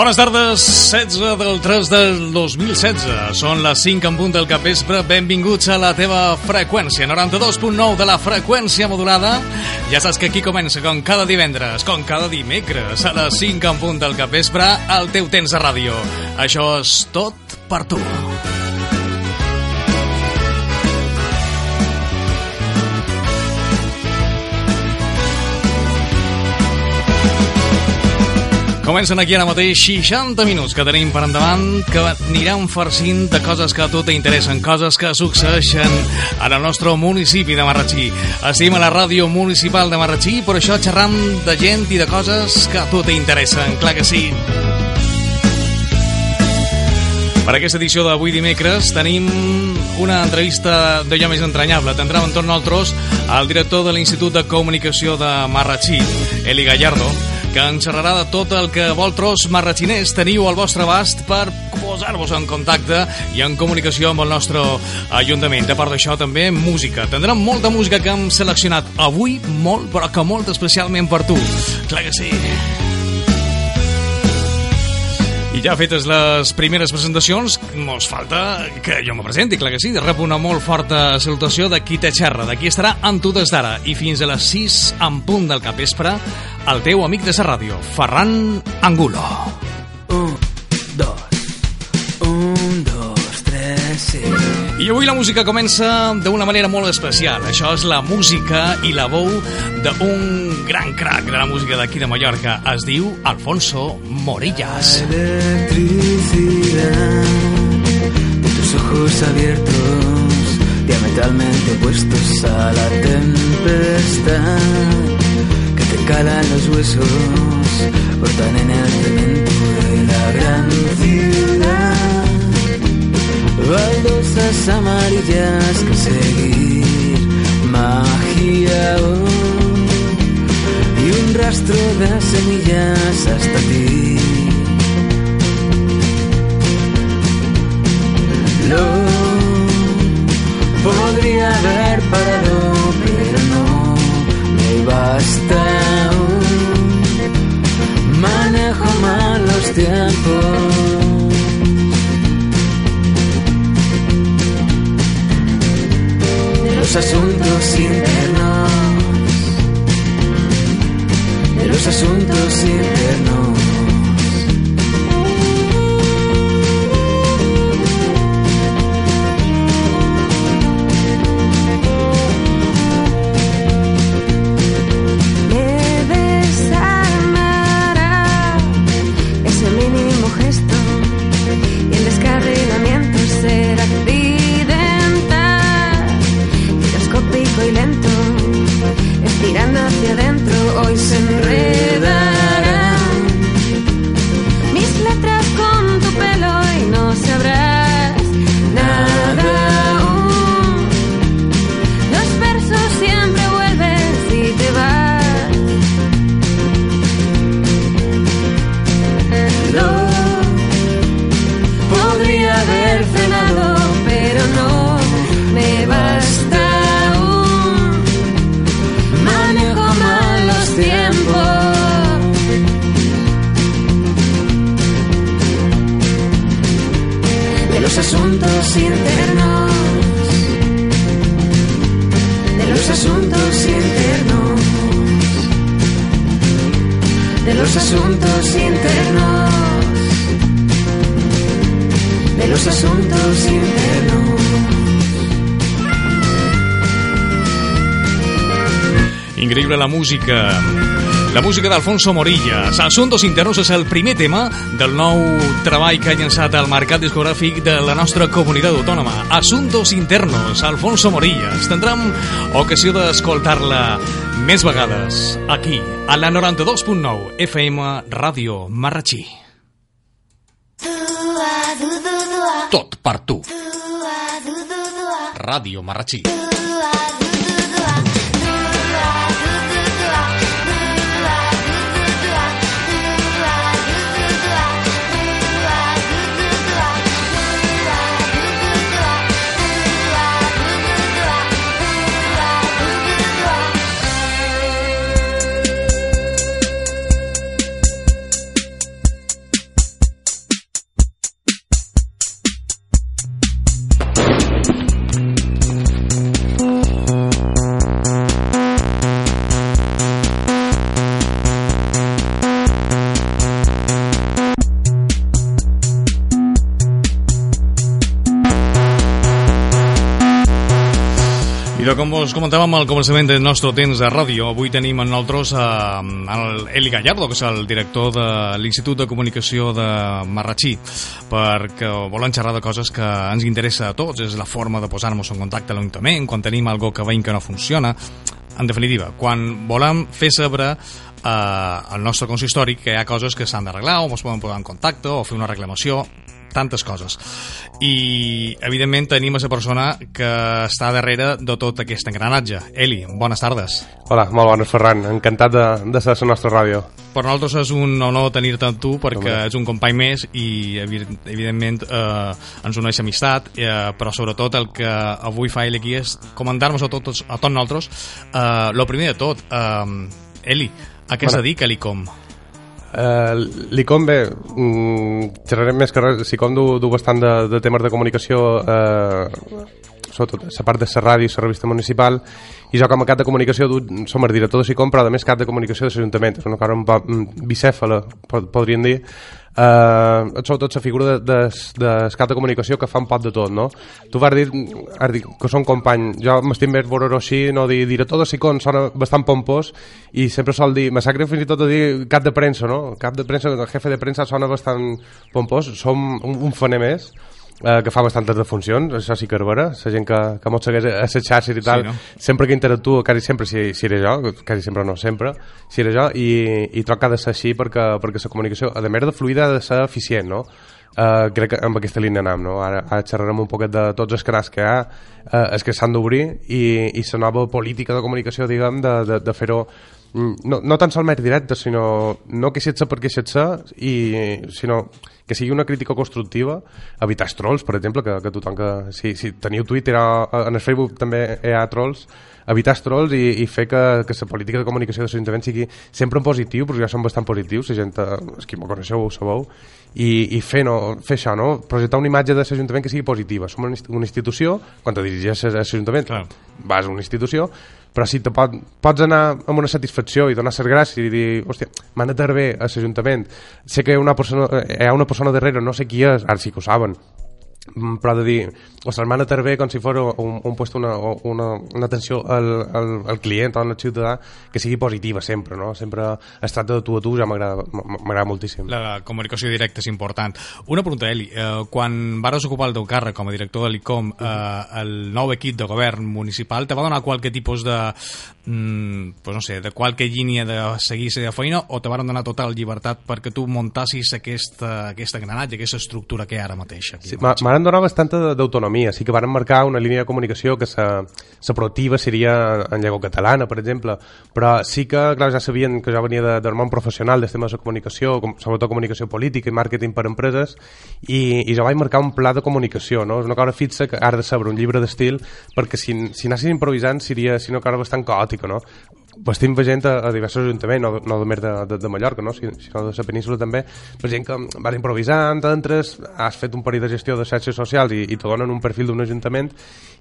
Bones tardes, 16 del 3 del 2016. Són les 5 en punt del capvespre. Benvinguts a la teva freqüència, 92.9 de la freqüència modulada. Ja saps que aquí comença, com cada divendres, com cada dimecres, a les 5 en punt del capvespre, el teu temps de ràdio. Això és tot per tu. Comencen aquí ara mateix 60 minuts que tenim per endavant que aniran farcint de coses que a tu t'interessen, coses que succeeixen en el nostre municipi de Marratxí. Estim a la ràdio municipal de Marratxí, per això xerram de gent i de coses que a tu t'interessen, clar que sí. Per aquesta edició d'avui dimecres tenim una entrevista d'allò més entranyable. Tindrem entorn nosaltres el director de l'Institut de Comunicació de Marratxí, Eli Gallardo, que ens xerrarà de tot el que vosaltres, marratxiners, teniu al vostre abast per posar-vos en contacte i en comunicació amb el nostre Ajuntament. A part d'això, també música. Tindrem molta música que hem seleccionat avui, molt, però que molt especialment per tu. Clar que sí. I ja fetes les primeres presentacions, mos falta que jo me presenti, clar que sí. Rep una molt forta salutació de qui te xerra. D'aquí estarà amb tu des d'ara. I fins a les 6 en punt del capvespre, el teu amic de la ràdio, Ferran Angulo. I avui la música comença d'una manera molt especial. Això és la música i la veu d'un gran crack de la música d'aquí de Mallorca. Es diu Alfonso Morillas. Electricidad de tus ojos abiertos, diametralmente opuestos a la tempestad que te calan los huesos, brotan en el cemento de la gran ciudad. Baldosas amarillas que seguir, magia oh, y un rastro de semillas hasta ti. Lo podría haber parado, pero no me basta. aún. Manejo mal los tiempos. Los asuntos internos, de los asuntos internos. dentro hoy se enreda. Asuntos internos, de los asuntos internos. Increïble la música. La música d'Alfonso Morillas. Asuntos Internos és el primer tema del nou treball que ha llançat al mercat discogràfic de la nostra comunitat autònoma. Asuntos Internos, Alfonso Morillas. Tindrem ocasió d'escoltar-la més vegades aquí, a la 92.9 FM Ràdio Marratxí. Tot per tu. Ràdio Marratxí. Com us comentàvem al començament del nostre temps de ràdio, avui tenim en nosaltres eh, el Eli Gallardo, que és el director de l'Institut de Comunicació de Marratxí, perquè volen xerrar de coses que ens interessa a tots, és la forma de posar-nos en contacte a l'Ajuntament, quan tenim algo que veiem que no funciona, en definitiva, quan volem fer saber eh, al nostre consistori que hi ha coses que s'han d'arreglar o ens poden posar en contacte o fer una reclamació tantes coses. I, evidentment, tenim a la persona que està darrere de tot aquest engranatge. Eli, bones tardes. Hola, molt bones, Ferran. Encantat de, de ser a la nostra ràdio. Per nosaltres és un honor tenir-te amb tu perquè Home. ets un company més i, evidentment, eh, ens uneix amistat, eh, però sobretot el que avui fa Eli aquí és comentar-nos a tots, a tots nosaltres. Eh, lo primer de tot, eh, Eli, a què bueno. se dedica l'ICOM? Uh, L'ICOM, bé, mm, xerrarem més que res, l'ICOM du, du bastant de, de temes de comunicació, uh, sobretot la part de la ràdio i la revista municipal, i jo com a cap de comunicació som el director de l'ICOM, però a més cap de comunicació de l'Ajuntament, és una cosa mm, bicèfala, podríem dir, eh, sobretot la figura de, de, de de comunicació que fa un pot de tot, no? Tu vas dir, has dit que són company, jo m'estim més veure així, no? Dir director de Sicon sona bastant pompós i sempre sol dir, greu fins i tot dir cap de premsa, no? Cap de premsa, el jefe de premsa sona bastant pompós, som un, un faner més, eh, que fa bastantes de funcions, això sí que és vera, la gent que, que mos segueix a les xarxes i tal, sí, no? sempre que interactuo, quasi sempre, si, si era jo, quasi sempre no, sempre, si era jo, i, i troc que ha de ser així perquè, perquè la comunicació, a més de fluida, ha de ser eficient, no? Uh, crec que amb aquesta línia anem, no? Ara, ara xerrarem un poquet de tots els canals que hi ha, uh, els que s'han d'obrir i, i la nova política de comunicació, diguem, de, de, de fer-ho mm, no, no tan sol més directe, sinó no queixar-se per queixar-se, i, sinó que sigui una crítica constructiva, evitar els trolls, per exemple, que, que tothom que... Si, si teniu Twitter, en el Facebook també hi ha trolls, evitar els trolls i, i fer que, que la política de comunicació de l'Ajuntament sigui sempre en positiu, perquè ja són bastant positius, la gent, eh, els qui m'ho coneixeu ho sabeu, i, i fer, no, fer això, no? projectar una imatge de l'Ajuntament que sigui positiva. Som una institució, quan te dirigeixes a l'Ajuntament, vas a una institució, però si te pot, pots anar amb una satisfacció i donar les gràcies i dir, hòstia, m'ha anat bé a l'Ajuntament, sé que hi ha una persona, hi ha una persona darrere, no sé qui és, ara sí que ho saben, però de dir, o setmana també com si fos un, un puesto una, una, una atenció al, al, al client o al ciutadà que sigui positiva sempre, no? Sempre es tracta de tu a tu, ja m'agrada moltíssim. La comunicació directa és important. Una pregunta, Eli, eh, quan vas ocupar el teu càrrec com a director de l'ICOM, eh, el nou equip de govern municipal te va donar qualque tipus de, mm, pues no sé, de qualque línia de seguir la feina o te van donar total llibertat perquè tu muntassis aquesta, aquesta granatge, aquesta estructura que hi ha ara mateix? Aquí sí, m'han donat bastanta d'autonomia, sí que van marcar una línia de comunicació que sa, sa proactiva seria en llengua catalana, per exemple, però sí que, clar, ja sabien que jo venia de, del món professional dels temes de comunicació, com, sobretot comunicació política i màrqueting per empreses, i, i jo vaig marcar un pla de comunicació, no? És una cosa fixa que ara de saber un llibre d'estil, perquè si, si anessin improvisant seria, si una cosa bastant caòtica fantàstica, no? vestim gent a, a diversos ajuntaments, no, no només de, de, de Mallorca, no? sinó de la península també, per gent que vas improvisant, entres, has fet un període de gestió de xarxes socials i, i te donen un perfil d'un ajuntament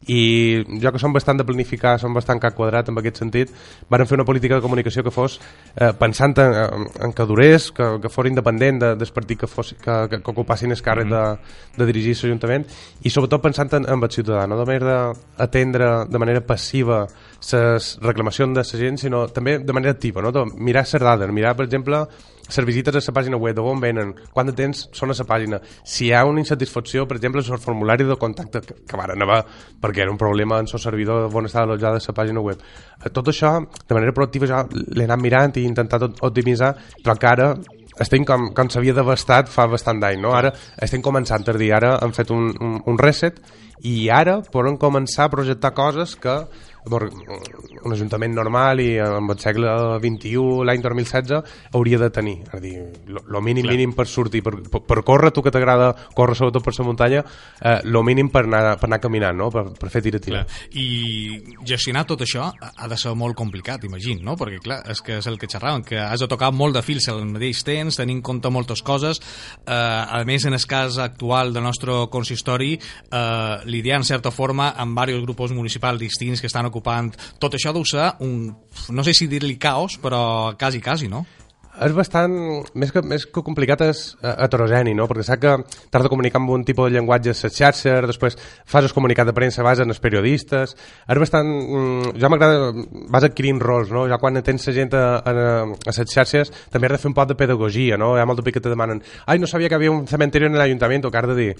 i jo que som bastant de planificar, som bastant cap quadrat en aquest sentit, van fer una política de comunicació que fos eh, pensant en, en que durés, que, que fos independent de, del partit que, fos, que, que, que ocupassin el càrrec mm -hmm. de, de dirigir l'Ajuntament i sobretot pensant en, en el ciutadà, no només d'atendre de manera passiva les reclamacions de la gent, sinó també de manera activa, no? mirar les dades, mirar, per exemple, les visites a la pàgina web, d'on venen, quant de temps són a la pàgina, si hi ha una insatisfacció, per exemple, el formulari de contacte que, que van anar perquè era un problema en el servidor on estava allotjada la pàgina web. Eh, tot això, de manera proactiva, ja l'he anat mirant i intentat optimitzar, però encara estem com, com s'havia devastat fa bastant d'any, no? Ara estem començant a dir, ara hem fet un, un, un reset i ara podem començar a projectar coses que un ajuntament normal i amb el segle XXI, l'any 2016, hauria de tenir. És a dir, lo mínim Clar. mínim per sortir, per, per, per córrer, tu que t'agrada córrer sobretot per la muntanya, eh, lo mínim per anar, per anar caminant, no? per, per fer tira tira. I gestionar tot això ha de ser molt complicat, imagino, no? perquè clar, és que és el que xerràvem, que has de tocar molt de fils al mateix temps, tenir en compte moltes coses, eh, a més en el cas actual del nostre consistori, eh, lidiar en certa forma amb diversos grups municipals distints que estan ocupant tot això deu ser un, no sé si dir-li caos, però quasi, quasi, no? és bastant, més que, més que complicat és eh, heterogeni, no? perquè sap que t'has de comunicar amb un tipus de llenguatge a xarxes, després fas el comunicat de premsa, vas en els periodistes, és bastant, mm, ja m'agrada, vas adquirint rols, no? ja quan tens la gent a, a, a les xarxes també has de fer un poc de pedagogia, no? hi ha molt de que te demanen, ai, no sabia que havia un cementeri en l'Ajuntament, o que has de dir,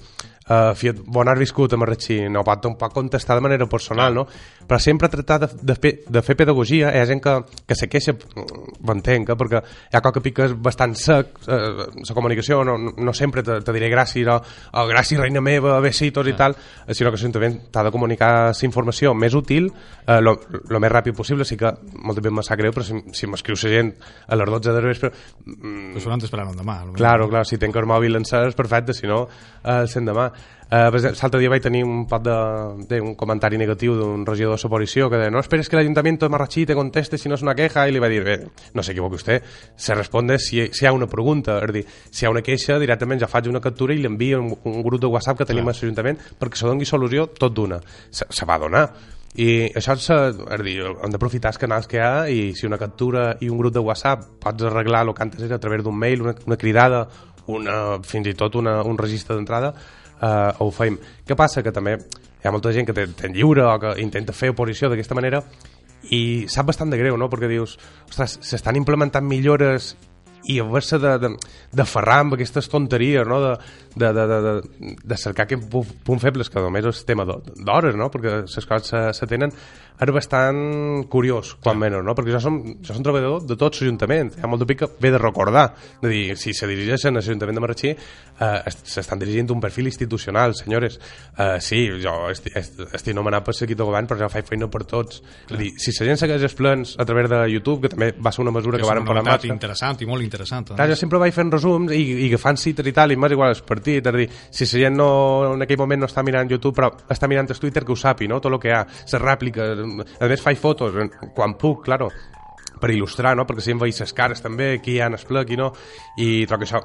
uh, fiat, bon has viscut a Marratxí, no pot, pot contestar de manera personal, no? però sempre tractar de, de, fer, de fer pedagogia, hi ha gent que, que se queixa, ho entenc, eh? perquè hi ha pic que és bastant sec, eh, la comunicació no, no sempre te, te diré gràcies, o, o gràcies reina meva, besitos i tal, eh, sinó que simplement t'ha de comunicar la informació més útil, eh, lo, lo més ràpid possible, sí que moltes vegades me sap greu, però si, si m'escriu la gent a les 12 de vespre... Mm, pues no t'esperaran demà. Claro, claro, si tenc el mòbil encès, perfecte, si no, eh, el sent demà. Uh, L'altre dia vaig tenir un pot de, de un comentari negatiu d'un regidor de l'oposició que deia, no esperes que l'Ajuntament de Marratxí te conteste si no és una queja i li va dir, bé, no s'equivoqui vostè se responde si, si hi ha una pregunta és dir, si hi ha una queixa directament ja faig una captura i l'envio un, un grup de WhatsApp que tenim Clar. a l'Ajuntament perquè se doni solució tot d'una. Se, se va donar. I això és, és dir, hem d'aprofitar els canals que hi ha i si una captura i un grup de WhatsApp pots arreglar el que antes era a través d'un mail, una, una cridada una, fins i tot una, un registre d'entrada eh, ho feim. Què passa? Que també hi ha molta gent que té, té lliure o que intenta fer oposició d'aquesta manera i sap bastant de greu, no? Perquè dius, ostres, s'estan implementant millores i haver-se de, de, de ferrar amb aquestes tonteries, no? de, de, de, de, de, de cercar aquest punt feble, que només és tema d'hores, no? perquè les coses se, se tenen, és bastant curiós, quan ja. menys, no? perquè jo som, jo som treballador de tot l'Ajuntament, hi ha molt de pic que ve de recordar, de dir, si se dirigeixen a l'Ajuntament de Marratxí, eh, s'estan dirigint un perfil institucional, senyores. Eh, sí, jo estic, estic nomenat per seguir de govern, però jo faig feina per tots. És dir, si la gent segueix els plans a través de YouTube, que també va ser una mesura que, que varen posar en marxa... interessant i molt interessant. Clar, jo sempre vaig fent resums i, i agafant cites i tal, i m'és igual el partit, és dir, si la gent no, en aquell moment no està mirant YouTube, però està mirant el Twitter, que ho sapi, no? tot el que ha, les rèpliques, a més faig fotos quan puc, claro per il·lustrar, no? perquè em veig les cares també, qui hi ha en el ple, qui no, i trobo que això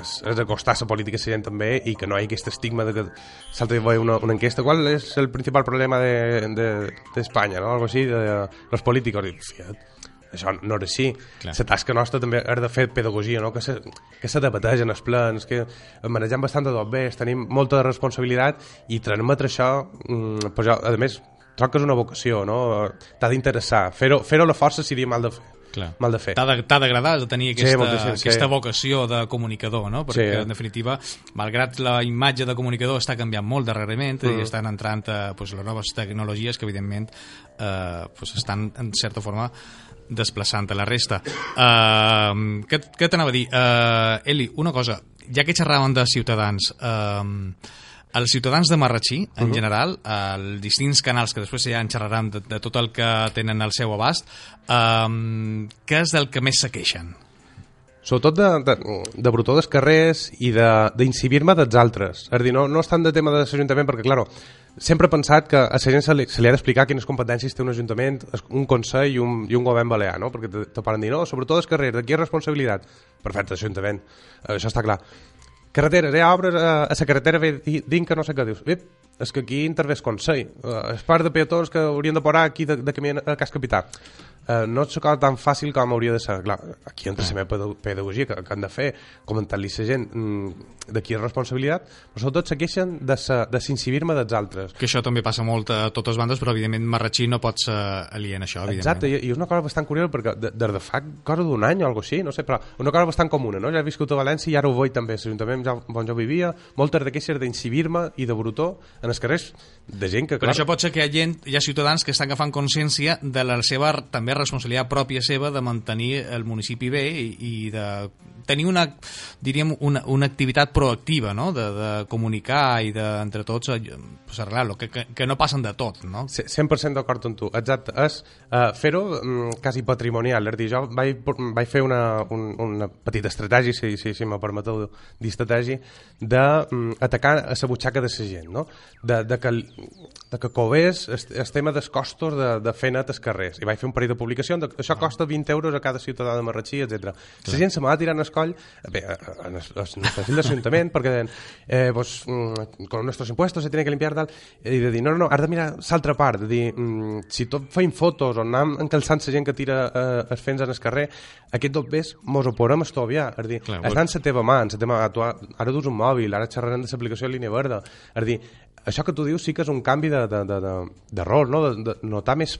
és, és d'acostar la política a la també i que no hi ha aquest estigma de que s'altre dia una, una enquesta, qual és el principal problema d'Espanya, de, de, no? algo així, de, de los políticos, i, fiat, això no és així. La tasca nostra també és de fer pedagogia, no? que, se, que se els plans, que manegem bastant de tot bé, tenim molta responsabilitat i transmetre això, mm, pues jo, a més, troc que és una vocació, no? T'ha d'interessar. Fer-ho fer, la força seria mal de fer. Clar. Mal de fer. T'ha d'agradar de tenir aquesta, sí, aquesta sí. vocació de comunicador, no? Perquè, sí. en definitiva, malgrat la imatge de comunicador està canviant molt darrerament mm. i estan entrant a, pues, les noves tecnologies que, evidentment, eh, pues, estan, en certa forma, desplaçant a la resta. Uh, què què t'anava a dir? Uh, Eli, una cosa, ja que xerràvem de ciutadans, uh, els ciutadans de Marratxí, en uh. -huh. general, els distints canals que després ja en xerraran de, de tot el que tenen al seu abast, um, què és del que més se queixen? Sobretot de, de, de brutó dels carrers i d'incibir-me dels altres. És a dir, no, no és tant de tema de l'Ajuntament, perquè, claro, sempre he pensat que a la gent se li, se li ha d'explicar quines competències té un ajuntament, un consell i un, i un govern balear, no? perquè te, te dir, no, sobretot els carrers, de qui és responsabilitat? Perfecte, ajuntament, això està clar carreteres, hi ha obres a, a la carretera ve dinc que no sé què dius. Ep, és que aquí intervé el Consell. Uh, és part de peatons que haurien de parar aquí de, de camí a Cas Capital eh, no és tan fàcil com hauria de ser. Clar, aquí entra la meva pedagogia que, que han de fer, comentar-li la gent mm, de qui és responsabilitat, però sobretot se queixen de, de s'incidir-me dels altres. Que això també passa molt a totes bandes, però evidentment Marratxí no pot ser alien això, evidentment. Exacte, i, i és una cosa bastant curiosa, perquè des de, de fa cosa d'un any o alguna així, no sé, però una cosa bastant comuna, no? Ja he viscut a València i ara ho veig també, l'Ajuntament ja, on jo vivia, moltes de queixes d'incidir-me i de brutó en els carrers de gent que... Però clar... això pot ser que hi ha gent, hi ha ciutadans que estan agafant consciència de la seva també responsabilitat pròpia seva de mantenir el municipi bé i, i de tenir una, diríem, una, una activitat proactiva, no? de, de comunicar i de, entre tots, eh, pues, arreglar-lo, que, que, que no passen de tot, no? 100% d'acord amb tu, exacte, és uh, fer-ho um, quasi patrimonial, és dir, jo vaig, vaig fer una, un, una petita estratègia, si, si, si me permeteu dir estratègia, d'atacar um, a la butxaca de la gent, no? de, de que de que cobés el tema dels costos de, de fer net els carrers. I vaig fer un parell de publicacions, de, això costa 20 euros a cada ciutadà de Marratxí, etc. La gent se m'ha tirant el coll, bé, en el, de l'Ajuntament, perquè deien, eh, pues, mm, con nuestros impuestos se tiene que limpiar tal, i de dir, no, no, no, has de mirar l'altra part, de dir, mm, si tot feim fotos o anem encalçant la gent que tira eh, els fents en el carrer, aquest dos ves mos ho podem estoviar, és dir, Clar, està en la teva mà, en la teva mà, tu ara dus un mòbil, ara xerrarem de l'aplicació línia verda, és dir, això que tu dius sí que és un canvi de, de, de, de, no? de, de notar més,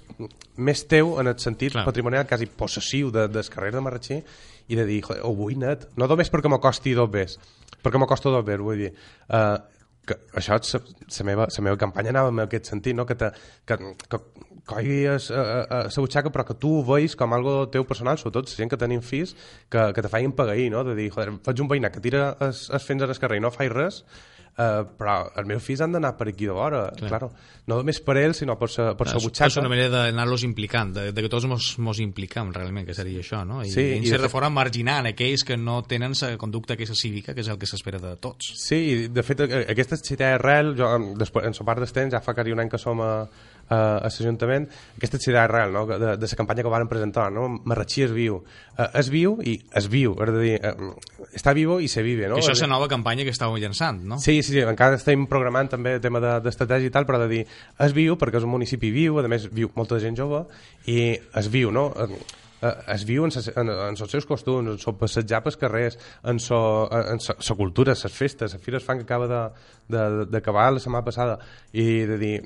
més teu en el sentit Clar. patrimonial quasi possessiu de, del carrer de Marratxí i de dir, joder, ho vull net, no només perquè m'acosti dos bes, perquè m'acosta dos bes, vull dir, uh, que això la meva, meva campanya anava en aquest sentit, no? que, te, que, que coguis a, a, a la butxaca però que tu ho veus com algo teu personal, sobretot la gent que tenim fills, que, que te feien pagar no? de dir, joder, faig un veïnat que tira es, es fents en el carrer i no faig res, Uh, però els meus fills han d'anar per aquí de vora, claro. no només per ells, sinó per sa, per sa butxaca. És una manera d'anar-los implicant, de, de que tots mos, mos implicam realment, que seria això, no? I, Sí, i, de fet- fora marginant aquells que no tenen la conducta aquesta cívica, que és el que s'espera de tots. Sí, de fet, eh, aquesta ciutat arrel, jo, després, en la part del temps, ja fa quasi un any que som a, a, a l'Ajuntament, aquesta ciutat arrel, no? de, de la campanya que varen presentar, no? Marratxí és viu. Uh, és viu i és viu, és a dir, uh, està vivo i se vive, no? Que això És és la nova campanya que estàveu llançant, no? Sí, sí, sí, encara estem programant també el tema de- d'estratègia i tal, però de dir, és viu perquè és un municipi viu, a més viu molta gent jove, i és viu, no? Eh, eh, es viu en, ses, en, en els seus costums, en so passejar pels carrers, en so, en sa, sa cultura, les festes, la Fira es fan que acaba de- de- d'acabar la setmana passada, i de dir,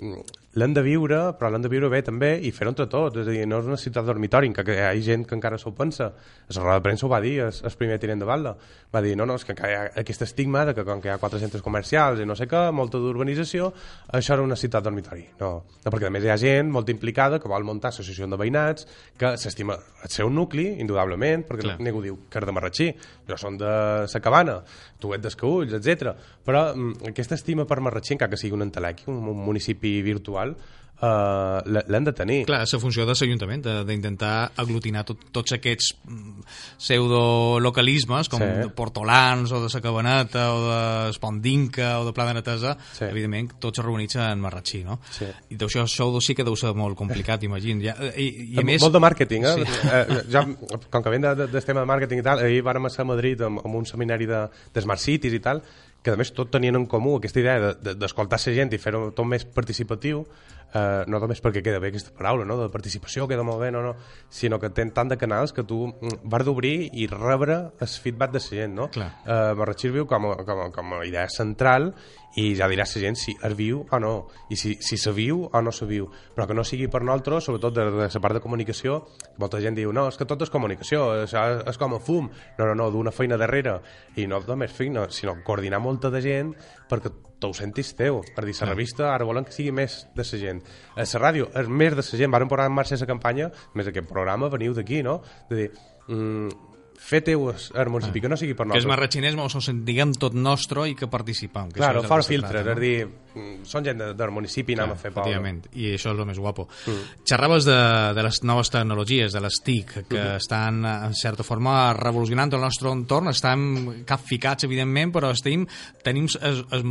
l'hem de viure, però l'hem de viure bé també i fer-ho entre tots, és a dir, no és una ciutat dormitori què que hi ha gent que encara s'ho pensa. La roda de premsa ho va dir, el, el primer tinent de Valda. Va dir, no, no, és que hi ha aquest estigma de que com que hi ha quatre centres comercials i no sé què, molta d'urbanització, això era una ciutat dormitori. No, no perquè a més hi ha gent molt implicada que vol muntar associació de veïnats, que s'estima el seu nucli, indudablement, perquè Clar. ningú diu que és de Marratxí, jo són de sa cabana, tu ets d'Escaulls, etc. Però mm, aquesta estima per Marratxí, encara que sigui un entelèqui, un, un municipi virtual, eh, l- l'hem de tenir. Clar, és la funció de l'Ajuntament, d'intentar aglutinar tot, tots aquests mm, pseudolocalismes, com Sí. de Portolans, o de la Cabaneta, o de Espondinca, o de Pla de Netesa, Sí. evidentment, tots reunits en Marratxí, no? Sí. I d'això això sí que deu ser molt complicat, imagino. Ja, i, i a més... Molt de màrqueting, eh? Sí. Eh ja, com que ven de, de, del tema de màrqueting i tal, ahir vàrem estar a Madrid amb, amb un seminari de, de Smart Cities i tal, que a més tot tenien en comú aquesta idea de- de- d'escoltar de, la gent i fer-ho tot més participatiu, eh, no només perquè queda bé aquesta paraula, no? de participació, queda molt bé, no, no, sinó que ten tant de canals que tu mm, vas d'obrir i rebre el feedback de la gent. No? Clar. Eh, Marratxí es viu com a, com, a, com a idea central i ja dirà la gent si es viu o no, i si, si se viu o no se viu, però que no sigui per nosaltres, sobretot de, de la part de comunicació, molta gent diu, no, és que tot és comunicació, és, és com a fum, no, no, no, d'una feina darrere, i no només feina, sinó coordinar molta de gent perquè te ho sentis teu, per dir, la revista ara volen que sigui més de la gent, a la ràdio és més de la gent, varen posar en marxa la campanya, més aquest programa veniu d'aquí, no? De dir, mm, fer teu el municipi, que no sigui per que és nosaltres. marratxinès, mos ho diguem tot nostre i que participam. Que Claro, fora se filtres, és dir, mm, són gent de, del municipi, anem a fer poble. Efectivament, i això és el més guapo. Mm. Xerraves de, de les noves tecnologies, de les TIC, que Mhm. estan, en certa forma, revolucionant el nostre entorn, estan capficats, evidentment, però estem, tenim, es, es,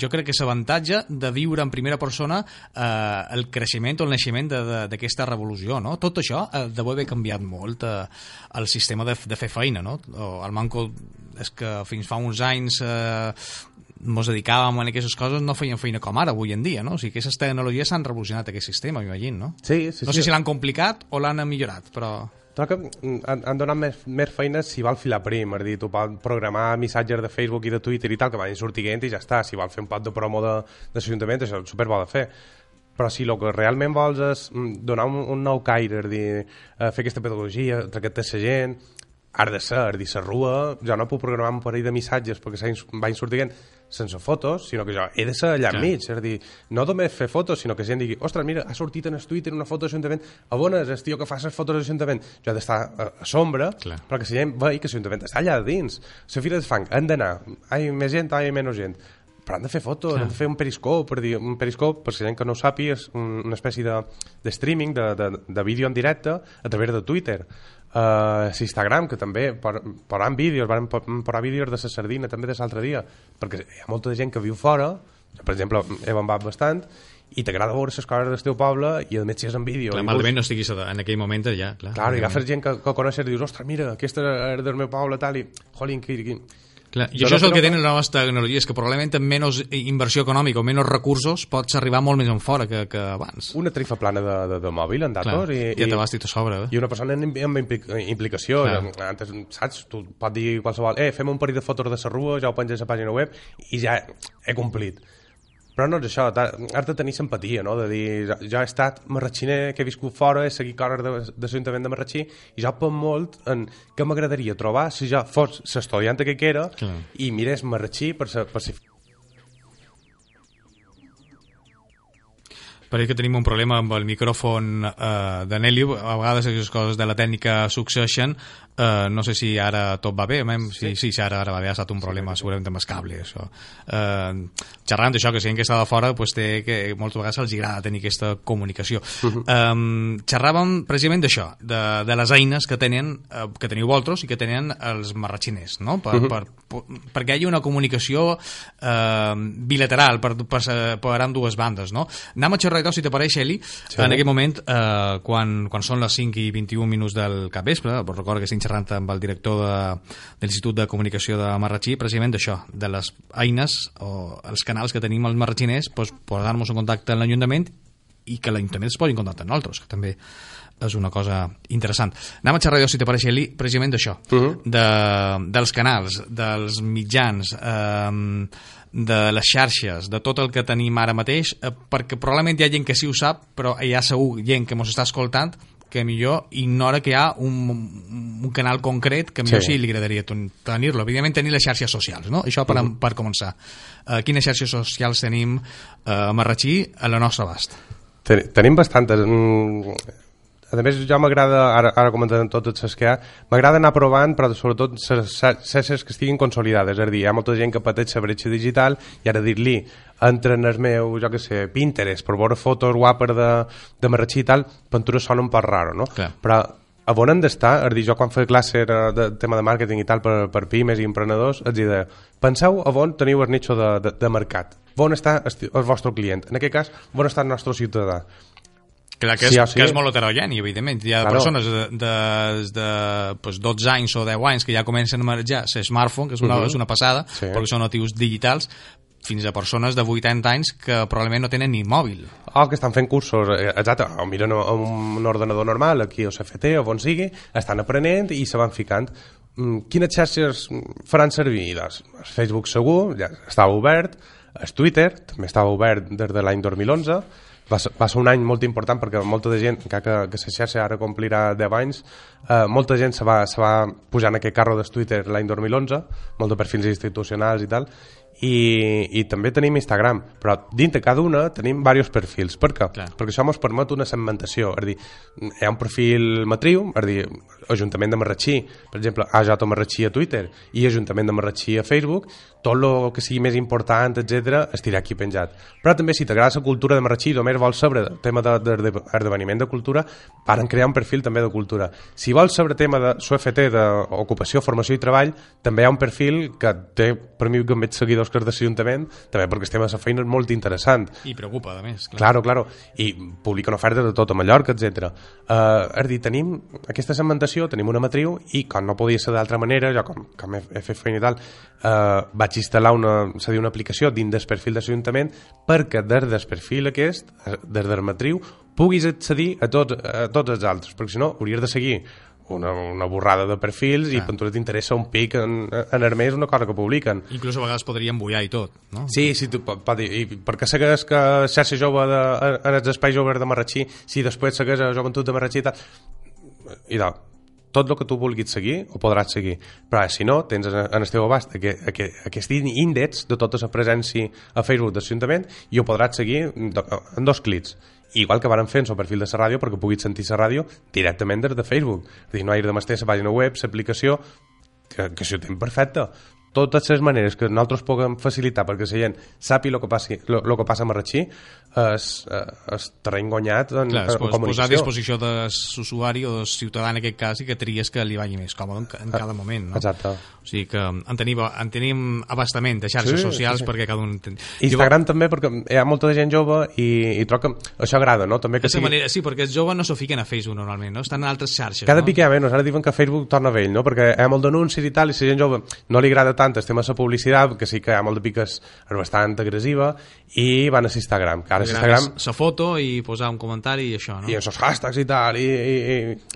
jo crec que és avantatge de viure en primera persona eh, el creixement o el naixement d'aquesta revolució, no? Tot això eh, deu haver canviat molt eh, el sistema de, de fer feina, no? O, el manco és que fins fa uns anys eh, mos dedicàvem a aquestes coses no feien feina com ara avui en dia, no? O sigui que aquestes tecnologies s'han revolucionat aquest sistema, m'imagino, no? Sí, sí, no sí. sé si l'han complicat o l'han millorat, però... Mm, han, han donat més, més feines si vol filar prim, és a dir, tu pots programar missatges de Facebook i de Twitter i tal, que van sortint i ja està, si vol fer un pot de promo de, de l'Ajuntament, això és superbo de fer. Però si el que realment vols és mm, donar un, un nou caire, és a dir, eh, fer aquesta pedagogia, tractar la gent, ha de ser, és a dir, la rua, jo no puc programar un parell de missatges perquè van sortint sense fotos, sinó que jo he de ser allà Clar. enmig, és a dir, no només fer fotos, sinó que gent digui, ostres, mira, ha sortit en el Twitter una foto de l'Ajuntament, a on és el tio que fa les fotos de l'Ajuntament? Jo he d'estar a, a sombra, Clar. però que la gent vegi que l'Ajuntament està allà dins. La fira de fang, han d'anar, hi més gent, hi menys gent, però han de fer fotos, han de fer un periscope, per dir, un periscope, per si gent que no ho sàpiga, és un, una espècie de, de streaming, de, de, de vídeo en directe a través de Twitter. Uh, Instagram, que també por- posaran vídeos, van posar vídeos de la sardina també de l'altre dia, perquè hi ha molta gent que viu fora, per exemple, he bombat bastant, i t'agrada veure les coses del teu poble i a més si és en vídeo. Clar, malament no estiguis en aquell moment allà, clar. Clar, i agafes gent que, que coneixes i dius, ostres, mira, aquesta és del meu poble, tal, i, jolín, que, que, Clar, I Jo això no és el que tenen les noves tecnologies, que probablement amb menys inversió econòmica o menys recursos pots arribar molt més en fora que, que abans. una tarifa plana de, de, de mòbil en Clar, datos i, ja te vas a sobre. Eh? i una persona amb, amb impli- implicació Clar. antes, saps, tu pot dir qualsevol eh, fem un parell de fotos de la rua, ja ho penges a la pàgina web i ja he complit però no és això, has de tenir simpatia no? de dir, jo, he estat marratxiner que he viscut fora, he seguit coses de, de l'Ajuntament de Marratxí i jo penso molt en què m'agradaria trobar si jo fos l'estudiant que era Clar. i mirés Marratxí per, sa, per si Pareix que tenim un problema amb el micròfon eh, de. A vegades aquestes coses de la tècnica succeeixen. Eh, no sé si ara tot va bé. Mem? Sí, sí, sí ara, ara va bé. Ha estat un problema segurament amb el cable. Això. Eh, xerrant d'això, que si gent que està de fora pues, té que moltes vegades els agrada tenir aquesta comunicació. Uh -huh. eh, xerràvem precisament d'això, de, de les eines que tenen eh, que teniu vosaltres i que tenen els marratxiners, no? Per, uh -huh. per, per, perquè hi hagi una comunicació eh, bilateral per, per, per, per ambdues bandes, no? Anem a xerrar, si t'apareix, Eli, sí. en aquest moment, eh, quan, quan són les 5 i 21 minuts del capvespre, recordo que xerrant amb el director de, de l'Institut de Comunicació de Marratxí, precisament d'això, de les eines o els canals que tenim els marratxiners, doncs, posar-nos en contacte amb l'Ajuntament i que l'Ajuntament es posi en contacte amb nosaltres, que també és una cosa interessant. Anem a xerrar, jo, si t'apareix, Eli, precisament d'això, uh -huh. de, dels canals, dels mitjans, eh, de les xarxes, de tot el que tenim ara mateix, eh, perquè probablement hi ha gent que sí ho sap, però hi ha segur gent que mos està escoltant que millor ignora que hi ha un, un canal concret que millor sí, Sí. li agradaria ten- tenir-lo. Evidentment tenir les xarxes socials, no? Això per, uh -huh. per començar. Uh, quines xarxes socials tenim uh, a Marratxí a la nostra abast? Ten, tenim bastantes. A més, jo m'agrada, ara, ara comentant totes les que hi ha, m'agrada anar provant, però sobretot xarxes que estiguin consolidades. És a dir, hi ha molta gent que pateix la bretxa digital i ara dir-li, entra en el meu, jo que sé, Pinterest, per veure fotos guapes de, de Marratxí i tal, pintura sona un poc raro, no? Clar. Però a on han d'estar, és a dir, jo quan feia classe era de tema de màrqueting i tal per, per pimes i emprenedors, els deia, penseu a on teniu el nicho de, de, de mercat, on està el, el vostre client, en aquest cas, on està el nostre ciutadà. Clar, que, Sí és, o sí. que és molt heterogeni, evidentment. Hi ha Claro. persones de, de, de pues, 12 anys o 10 anys que ja comencen a manejar smartphone, que és una, uh -huh. és una passada, Sí. perquè són natius digitals, fins a persones de 80 anys que probablement no tenen ni mòbil. O que estan fent cursos, eh, exacte, o miren a un ordenador normal, aquí o CFT, o on sigui, estan aprenent i se van ficant. Mm, Quines xarxes faran servir? Doncs, el Facebook segur, ja estava obert, el Twitter també estava obert des de l'any 2011, va ser, va ser un any molt important perquè molta de gent, encara que, que la xarxa ara complirà 10 anys, eh, molta gent se va, se va pujar en aquest carro del Twitter l'any 2011, molt de perfils institucionals i tal, i, i també tenim Instagram, però dintre cada una tenim diversos perfils. Per què? Clar. Perquè això ens permet una segmentació. És a dir, hi ha un perfil matriu, és a dir, Ajuntament de Marratxí, per exemple, AJ Marratxí a Twitter i Ajuntament de Marratxí a Facebook, tot el que sigui més important, etc estirà aquí penjat. Però també, si t'agrada la cultura de Marratxí i només vols saber el tema d'esdeveniment de, de, de cultura, varen crear un perfil també de cultura. Si vols saber tema de SUFT, d'ocupació, formació i treball, també hi ha un perfil que té, per mi, que més seguidors que els de l'Ajuntament, també perquè estem a la feina és molt interessant. I preocupa, a més. Clar. Claro, claro. I publiquen ofertes de tot a Mallorca, etc. Uh, és a dir, tenim aquesta segmentació, tenim una matriu i com no podia ser d'altra manera, jo com, com he, he fet feina i tal, uh, vaig instal·lar una, dir, una aplicació dins del perfil de l'Ajuntament perquè des del perfil aquest, des del matriu, puguis accedir a, tot, a tots els altres, perquè si no hauries de seguir una, una borrada de perfils i Clar. per tu t'interessa un pic en, en el mes una cosa que publiquen. Inclús a vegades podria embullar i tot, no? Sí, sí, tu, pot, i per què segueix que xarxa jove de, en els espais joves de Marratxí si després segueix a joventut de Marratxí i tal i tal, tot el que tu vulguis seguir ho podràs seguir, però si no tens en el teu abast aquest, índex de tota la presència a Facebook de l'Ajuntament i ho podràs seguir en dos clics. Igual que varen en el perfil de la ràdio perquè puguis sentir la ràdio directament des de Facebook. És a dir, no hagi de mestre la pàgina web, l'aplicació que, que això ho tenim perfecte. Totes les maneres que nosaltres puguem facilitar perquè la gent sàpiga el que, passi, lo, lo que passa a és, eh, és terreny guanyat en, Clar, es en pot posar a comunicació. disposició de l'usuari o del ciutadà en aquest cas i que tries que li vagi més còmode en, en cada moment. No? Exacte. O sigui que en tenim, en tenim abastament de xarxes Sí, socials sí, sí. perquè cada un... Ten... Instagram també perquè hi ha molta gent jove i, i trobo que això agrada, no? També que sigui... manera, sí, perquè els joves no s'ho fiquen a Facebook normalment, no? Estan en altres xarxes. Cada no? pic hi ha menys, ara diuen que Facebook torna vell, no? Perquè hi ha molt d'anuncis i tal, i la gent jove no li agrada tant el tema de la publicitat, que sí que hi ha molt de piques bastant agressiva, i van a Instagram, que ara Instagram... Sa foto i posar un comentari i això, no? i els hashtags i tal, i, i,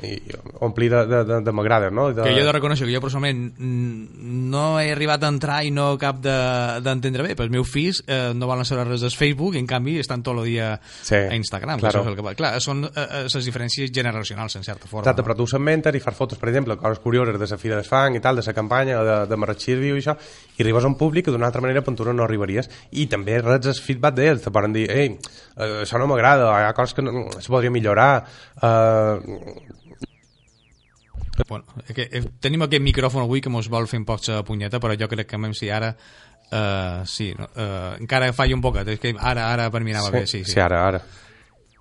i, i omplir de, de, de, de m'agrada, no? De... Que jo he de reconèixer que jo personalment no he arribat a entrar i no cap de- d'entendre bé, però els meus fills eh, no volen saber res del Facebook i en canvi estan tot el dia Sí, a Instagram. claro. Que és el que... Clar, són eh, eh, les diferències generacionals, en certa forma. Exacte, no? però tu s'inventes i fas fotos, per exemple, coses curioses de la Fira de Fang i tal, de la campanya, de, de Marratxí Viu i això, i arribes a un públic que d'una altra manera per tu no arribaries. I també reps el feedback d'ells, te poden dir, ei, eh, això no m'agrada, hi ha coses que no, es podria millorar, eh, Bueno, que, eh, tenim aquest micròfon avui que mos vol fer un poc la punyeta, però jo crec que si ara eh, sí, no, eh, encara falla un poquet, és que ara, ara per mi anava bé, sí, sí. sí, ara, ara.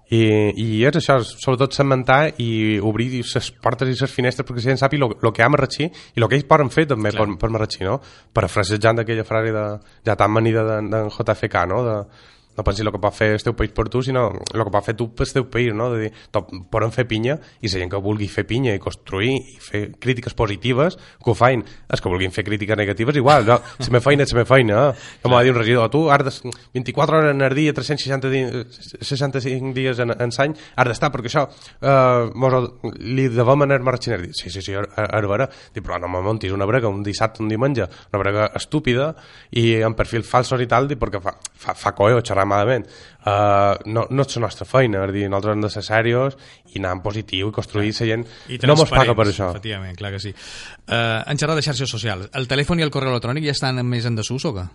I, i és això, sobretot segmentar i obrir les portes i les finestres perquè la gent sàpiga el que ha Marratxí i el que ells poden fer també per, per Marratxí, no? Parafrasejant d'aquella frase de, ja tan manida d'en de, JFK, no? De, no pensi el que pot fer el teu país per tu, sinó el que pot fer tu pel teu país, no? De dir, poden fer pinya i la gent que vulgui fer pinya i construir i fer crítiques positives, que ho fein. Els que vulguin fer crítiques negatives, igual, no? La meva feina la meva feina, eh? Com va dir un regidor, tu has de 24 hores en el dia, 360 di 65 dies en, en l'any, has d'estar, perquè això eh, mos, li devem anar marxant. Sí, sí, sí, és vera. Dic, però no me montis una brega un dissabte, un diumenge, una brega estúpida i en perfil falsos i tal, dic, perquè fa, fa, fa coeo xerrar malament. Uh, no, no és la nostra feina, és dir, nosaltres hem de ser serios i anar en positiu i construir la gent. I No mos paga per això. Efectivament, clar que sí. Uh, en xerrar de xarxes socials, el telèfon i el correu electrònic ja estan més en desús o què?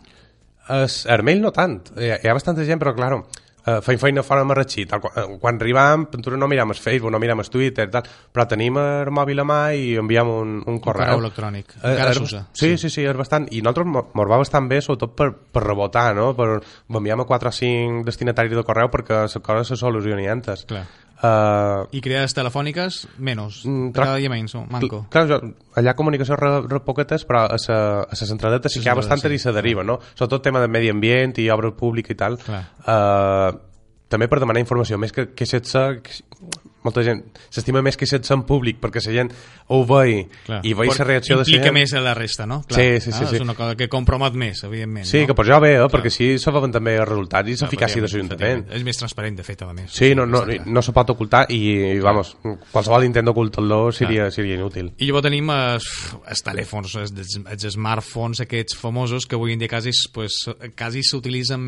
Es, el mail no tant. Hi ha, hi ha bastanta gent, però, claro, uh, feim feina fora de Marratxí. Tal, quan, eh, quan arribam, nosaltres no miram el Facebook, no miram el Twitter, tal, però tenim el mòbil a mà i enviem un, un correu. correu electrònic. Eh, Encara s'usa. Sí, sí, sí, és bastant. I nosaltres mos va bastant bé, sobretot per, per rebotar, no? Per, enviem a 4 o 5 destinataris de correu perquè les coses se solucionin antes. Clar. Uh, I creades telefòniques, menys. Mm, Cada dia menys, manco. Clar, jo, allà comunicació re, re poquetes, però a la a sa centraleta sí que hi ha bastantes sí. i se deriva, no? Sobretot tema de medi ambient i obra pública i tal. Clar. Uh, també per demanar informació, més que que- Molta gent s'estima més queixar-se en públic perquè la gent ho Clar. i vei la reacció de la Implica gent. més a la resta, no? Sí, sí, sí, Ah, sí. És una cosa que compromet més, evidentment. Sí, no? que per això bé, eh? perquè així veuen també els resultats i Clar, l'eficàcia de l'Ajuntament. És més transparent, de fet, a més. Sí, no, no, no se pot ocultar i, vamos, qualsevol intent d'ocultar-lo seria, seria inútil. I llavors tenim els, els telèfons, els, els smartphones aquests famosos que avui en dia quasi, pues, quasi s'utilitzen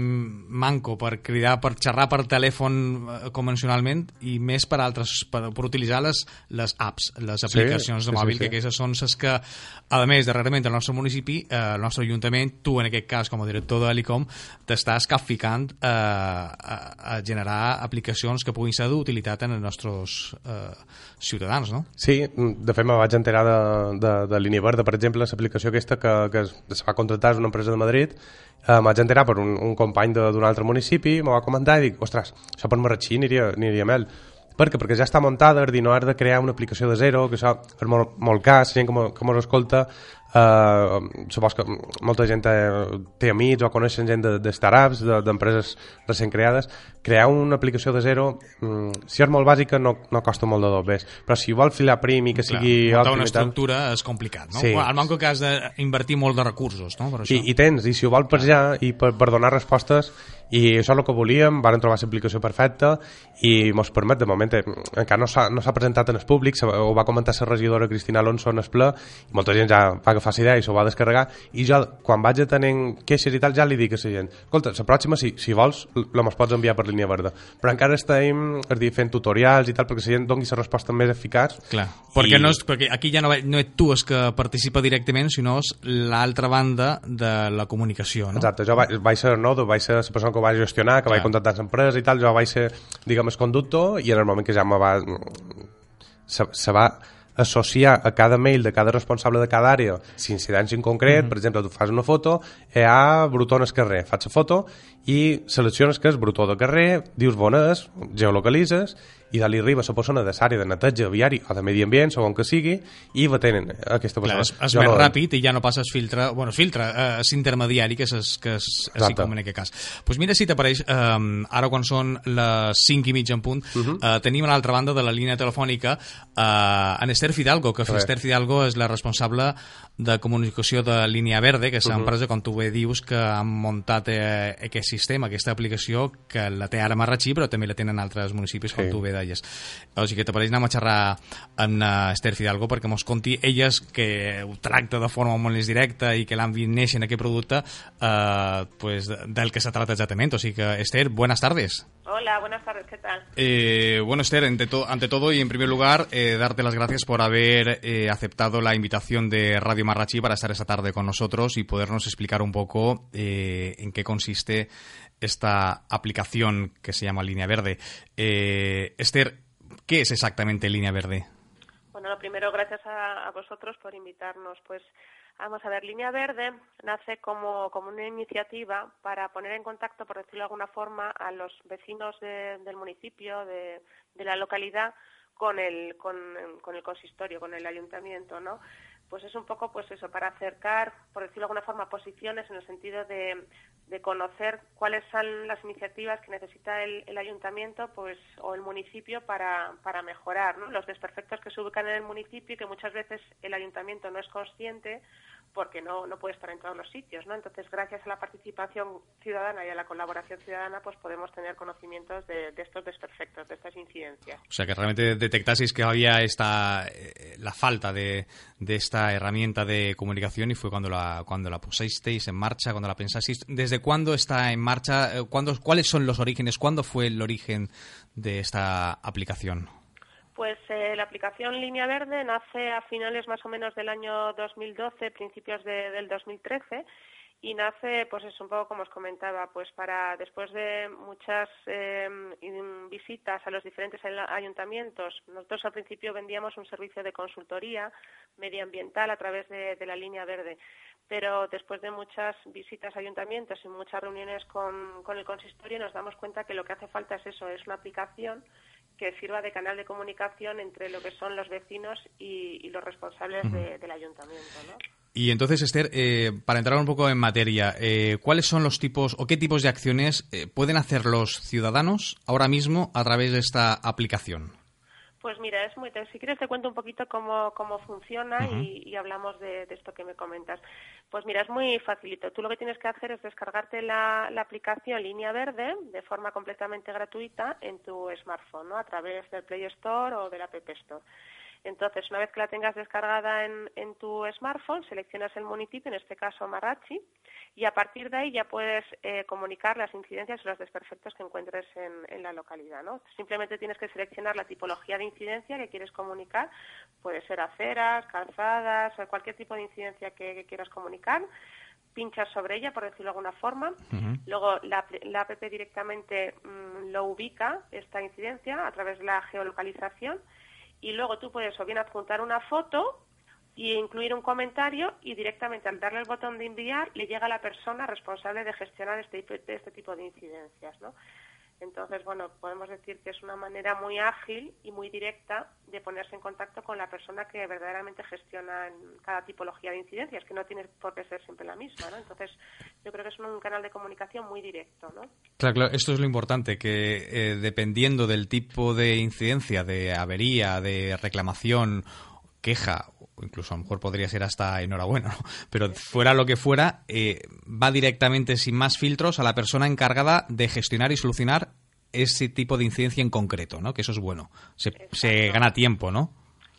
manco per cridar, per xerrar per telèfon eh, convencionalment i més per altres, per, per utilitzar les, les apps, les aplicacions sí, de sí, mòbil, sí. que aquestes són les que, a més, darrerament al nostre municipi, eh, el nostre ajuntament, tu en aquest cas com a director de l'ICOM, t'estàs capficant eh, a, a generar aplicacions que puguin ser d'utilitat en els nostres eh, ciutadans, no? Sí, de fet me vaig enterar de, de, de Línia Verda, per exemple, l'aplicació aquesta que, que es, va contractar és una empresa de Madrid, eh, me vaig enterar per un, un company d'un altre municipi, me va comentar i dic, ostres, això per Marratxí aniria, aniria mel. Per què? Perquè ja està muntada, és dir, no has de crear una aplicació de zero, que això és molt, molt cas, gent que, mos escolta, eh, supos que molta gent té, té amics o coneixen gent de, de startups, de- d'empreses recent creades, crear una aplicació de zero, mm, si és molt bàsica no, no costa molt de dobbers, però si vol filar prim i que sigui Clar, una tal, estructura és complicat, no? Sí. Al manco que has d'invertir molt de recursos, no? Per això. I, i tens, i si ho vol per ja i per, per donar respostes i això és el que volíem, van trobar l'aplicació perfecta i mos permet, de moment eh, encara no s'ha no presentat en el públic ho va comentar la regidora Cristina Alonso en el ple i molta gent ja va agafar la idea i s'ho va descarregar. I jo quan vaig a tenir queixes i tal ja li dic a la gent escolta, la pròxima si, si vols la mos pots enviar per línia verda. Però encara estem és dir, fent tutorials i tal perquè la gent doni la resposta més eficaç. Clar, perquè, I- no és, perquè aquí ja no, no ets tu el que participa directament, sinó és l'altra banda de la comunicació, no? Exacte, jo vaig, vaig ser no, vaig ser la persona que ho vaig gestionar, que Clar. vaig contractar l'empresa i tal, jo vaig ser, diguem, el conductor i en el moment que ja me va... Se, se va associar a cada mail de cada responsable de cada àrea incidència en concret, mm -hmm. per exemple, tu fas una foto, hi ha brutó en el carrer, faig la foto i selecciones que és brutó de carrer, dius bon és, geolocalitzes i li arriba la persona de l'àrea de neteja viari o de medi ambient, segons que sigui, i va tenen aquesta persona. Clar, és, és més no... ràpid i ja no passes filtre, bueno, filtre, eh, és intermediari, que és, que és, és com en aquest cas. Doncs pues mira si t'apareix, eh, ara quan són les 5 i mitja en punt, uh -huh. eh, tenim a l'altra banda de la línia telefònica eh, en Esther Fidalgo, que. Esther Fidalgo és la responsable de comunicació de Línia Verde, que és l'empresa, uh -huh. com tu bé dius, que han muntat eh, aquest sistema, aquesta aplicació, que la té ara Marratxí, però també la tenen altres municipis, sí. com tu bé deies. O sigui que t'apareix anar a xerrar amb uh, Esther Fidalgo perquè mos conti elles que ho tracta de forma molt més directa i que l'han vist néixer en aquest producte eh, pues, del que se trata exactament. O sigui que, Esther, buenas tardes. Hola, buenas tardes, ¿qué tal? Eh, bueno, Esther, ante, to ante, todo y en primer lugar, eh, darte las gracias por haber eh, aceptado la invitación de Radio Marrachi para estar esta tarde con nosotros y podernos explicar un poco eh, en qué consiste esta aplicación que se llama Línea Verde. Eh, Esther, ¿qué es exactamente Línea Verde? Bueno, lo primero, gracias a, vosotros por invitarnos. Pues Vamos a ver, Línea Verde nace como, como una iniciativa para poner en contacto, por decirlo de alguna forma, a los vecinos del municipio, de, la localidad, con el, con, el consistorio, con el ayuntamiento, ¿no? Pues es un poco pues eso, para acercar, por decirlo de alguna forma, posiciones en el sentido de, conocer cuáles son las iniciativas que necesita el, el ayuntamiento pues o el municipio para, para mejorar ¿no? los desperfectos que se ubican en el municipio y que muchas veces el ayuntamiento no es consciente porque no, no puede estar en todos los sitios, ¿no? Entonces, gracias a la participación ciudadana y a la colaboración ciudadana, pues podemos tener conocimientos de, de estos desperfectos, de estas incidencias. O sea, que realmente detectaseis que había esta eh, la falta de, de, esta herramienta de comunicación y fue cuando la cuando la pusisteis en marcha, cuando la pensasteis. ¿Desde cuándo está en marcha? Eh, ¿Cuándo, ¿Cuáles son los orígenes? ¿Cuándo fue el origen de esta aplicación? Pues eh, la aplicación Línea Verde nace a finales más o menos del año 2012, principios de, del 2013 y nace, pues es un poco como os comentaba, pues para después de muchas eh, visitas a los diferentes ayuntamientos, nosotros al principio vendíamos un servicio de consultoría medioambiental a través de, de la línea verde, pero después de muchas visitas a ayuntamientos y muchas reuniones con, con el consistorio nos damos cuenta que lo que hace falta es eso, es una aplicación que sirva de canal de comunicación entre lo que son los vecinos y, y los responsables uh -huh. de, del ayuntamiento. ¿no? Y entonces, Esther, eh, para entrar un poco en materia, eh, ¿cuáles son los tipos o qué tipos de acciones eh, pueden hacer los ciudadanos ahora mismo a través de esta aplicación? Pues mira, es muy. Si quieres te cuento un poquito cómo, cómo funciona uh -huh. y, y, hablamos de, de, esto que me comentas. Pues mira, es muy facilito. Tú lo que tienes que hacer es descargarte la, la, aplicación Línea Verde de forma completamente gratuita en tu smartphone, ¿no? A través del Play Store o del App Store. Entonces, una vez que la tengas descargada en, en, tu smartphone, seleccionas el municipio, en este caso Marrachi, y a partir de ahí ya puedes eh, comunicar las incidencias o los desperfectos que encuentres en, en, la localidad. ¿no? Simplemente tienes que seleccionar la tipología de incidencia que quieres comunicar, puede ser aceras, calzadas, cualquier tipo de incidencia que, que quieras comunicar pinchas sobre ella, por decirlo de alguna forma. Uh -huh. Luego la, la, app directamente mmm, lo ubica, esta incidencia, a través de la geolocalización y luego tú puedes o bien adjuntar una foto y incluir un comentario y directamente al darle el botón de enviar le llega a la persona responsable de gestionar este, este tipo de incidencias, ¿no? Entonces, bueno, podemos decir que es una manera muy ágil y muy directa de ponerse en contacto con la persona que verdaderamente gestiona cada tipología de incidencias, que no tiene por qué ser siempre la misma, ¿no? Entonces, yo creo que es un canal de comunicación muy directo, ¿no? Claro, claro, esto es lo importante, que eh, dependiendo del tipo de incidencia, de avería, de reclamación, queja incluso a lo mejor podría ser hasta enhorabuena, ¿no? pero fuera lo que fuera, eh, va directamente sin más filtros a la persona encargada de gestionar y solucionar ese tipo de incidencia en concreto, ¿no? Que eso es bueno. Se, se gana tiempo, ¿no?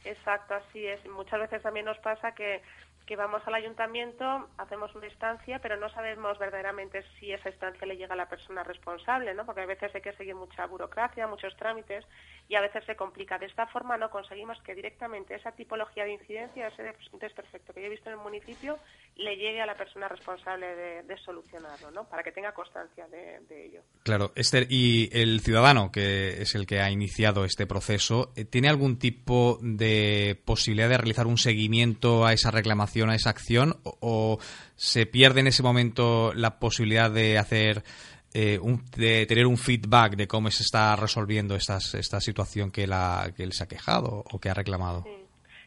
Exacto, así es. Muchas veces también nos pasa que que vamos al ayuntamiento, hacemos una instancia, pero no sabemos verdaderamente si esa instancia le llega a la persona responsable, ¿no? Porque a veces hay que seguir mucha burocracia, muchos trámites y a veces se complica. De esta forma no conseguimos que directamente esa tipología de incidencia, ese desperfecto que yo he visto en el municipio, le llegue a la persona responsable de, de solucionarlo, ¿no? Para que tenga constancia de, de, ello. Claro, Esther, y el ciudadano, que es el que ha iniciado este proceso, ¿tiene algún tipo de posibilidad de realizar un seguimiento a esa reclamación, a esa acción, o, se pierde en ese momento la posibilidad de hacer eh, de tener un feedback de cómo se está resolviendo esta situación que, la, que él se ha quejado o que ha reclamado.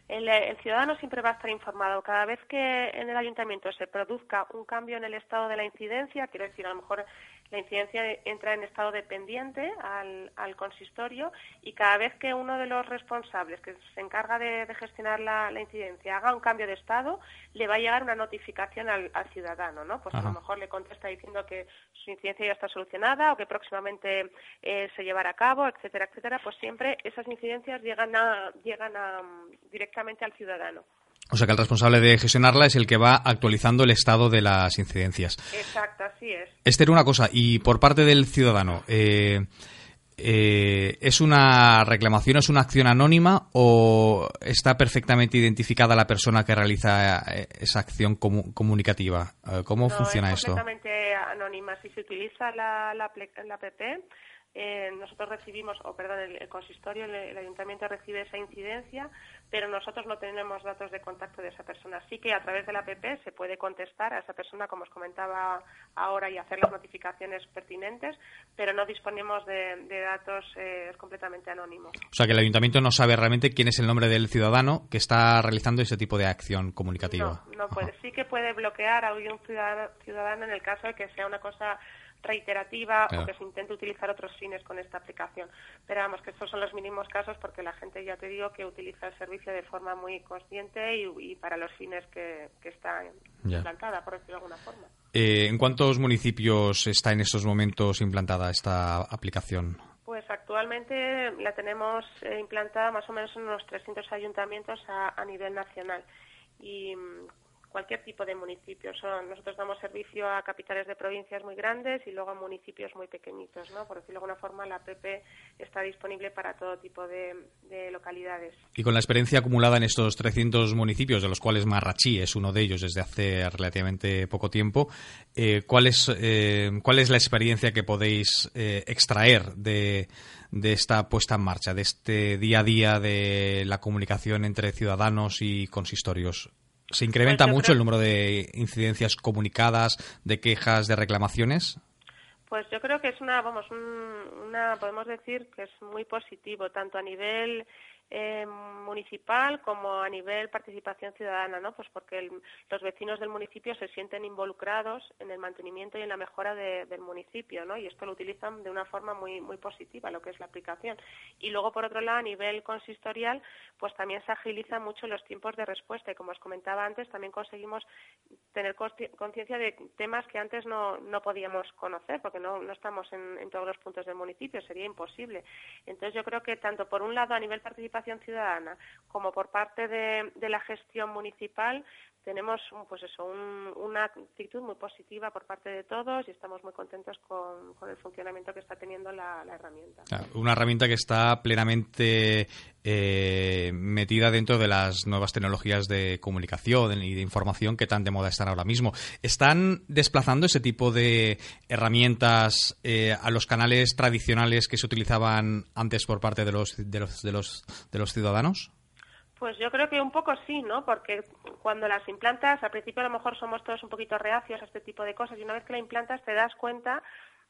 El, el, ciudadano siempre va a estar informado. Cada vez que en el ayuntamiento se produzca un cambio en el estado de la incidencia, quiero decir, a lo mejor la incidencia entra en estado dependiente al, consistorio y cada vez que uno de los responsables que se encarga de, gestionar la, incidencia haga un cambio de estado, le va a llegar una notificación al, ciudadano, ¿no? Pues a lo mejor le contesta diciendo que su incidencia ya está solucionada o que próximamente eh, se llevará a cabo, etcétera, etcétera. Pues siempre esas incidencias llegan a, llegan a, directamente al ciudadano. O sea que el responsable de gestionarla es el que va actualizando el estado de las incidencias. Exacto, así es. Esther, una cosa, y por parte del ciudadano, eh, eh, ¿es una reclamación, es una acción anónima o está perfectamente identificada la persona que realiza eh, esa acción comunicativa? ¿Cómo funciona es esto? completamente anónima. Si se utiliza la, la, la app, eh, nosotros recibimos, o perdón, el, consistorio, el, ayuntamiento recibe esa incidencia, pero nosotros no tenemos datos de contacto de esa persona. Sí que a través de la APP se puede contestar a esa persona, como os comentaba ahora, y hacer las notificaciones pertinentes, pero no disponemos de, datos, eh, completamente anónimo. O sea que el ayuntamiento no sabe realmente quién es el nombre del ciudadano que está realizando ese tipo de acción comunicativa. No, no puede. Sí que puede bloquear a un ciudadano en el caso de que sea una cosa reiterativa o que se intente utilizar otros fines con esta aplicación. Pero vamos, que estos son los mínimos casos porque la gente, ya te digo, que utiliza el servicio de forma muy consciente y, para los fines que, está implantada, por decirlo de alguna forma. Eh, ¿En cuántos municipios está en estos momentos implantada esta aplicación? Pues actualmente la tenemos eh, implantada más o menos en unos 300 ayuntamientos a, a nivel nacional. Y cualquier tipo de municipio. Son, nosotros damos servicio a capitales de provincias muy grandes y luego a municipios muy pequeñitos, ¿no? Por decirlo de alguna forma, la app está disponible para todo tipo de, localidades. Y con la experiencia acumulada en estos 300 municipios, de los cuales Marrachí es uno de ellos desde hace relativamente poco tiempo, eh, ¿cuál, es, eh, ¿cuál es la experiencia que podéis eh, extraer de, de esta puesta en marcha, de este día a día de la comunicación entre ciudadanos y consistorios? ¿Se incrementa pues mucho el número de incidencias comunicadas, de quejas, de reclamaciones? Pues yo creo que es una, vamos, una, podemos decir que es muy positivo, tanto a nivel eh, municipal como a nivel participación ciudadana, ¿no? Pues porque los vecinos del municipio se sienten involucrados en el mantenimiento y en la mejora del municipio, ¿no? Y esto lo utilizan de una forma muy muy positiva, lo que es la aplicación. Y luego, por otro lado, a nivel consistorial, pues también se agilizan mucho los tiempos de respuesta y, como os comentaba antes, también conseguimos tener conciencia de temas que antes no, no podíamos conocer, porque no, no estamos en, en todos los puntos del municipio, sería imposible. Entonces, yo creo que tanto por un lado a nivel participación ciudadana como por parte de, la gestión municipal tenemos pues eso, una actitud muy positiva por parte de todos y estamos muy contentos con, el funcionamiento que está teniendo la, herramienta. Una herramienta que está plenamente eh, metida dentro de las nuevas tecnologías de comunicación y de información que tan de moda están ahora mismo. ¿Están desplazando ese tipo de herramientas eh, a los canales tradicionales que se utilizaban antes por parte de los, de los, de los, de los ciudadanos? Pues yo creo que un poco sí, ¿no? Porque cuando las implantas, al principio a lo mejor somos todos un poquito reacios a este tipo de cosas y una vez que la implantas te das cuenta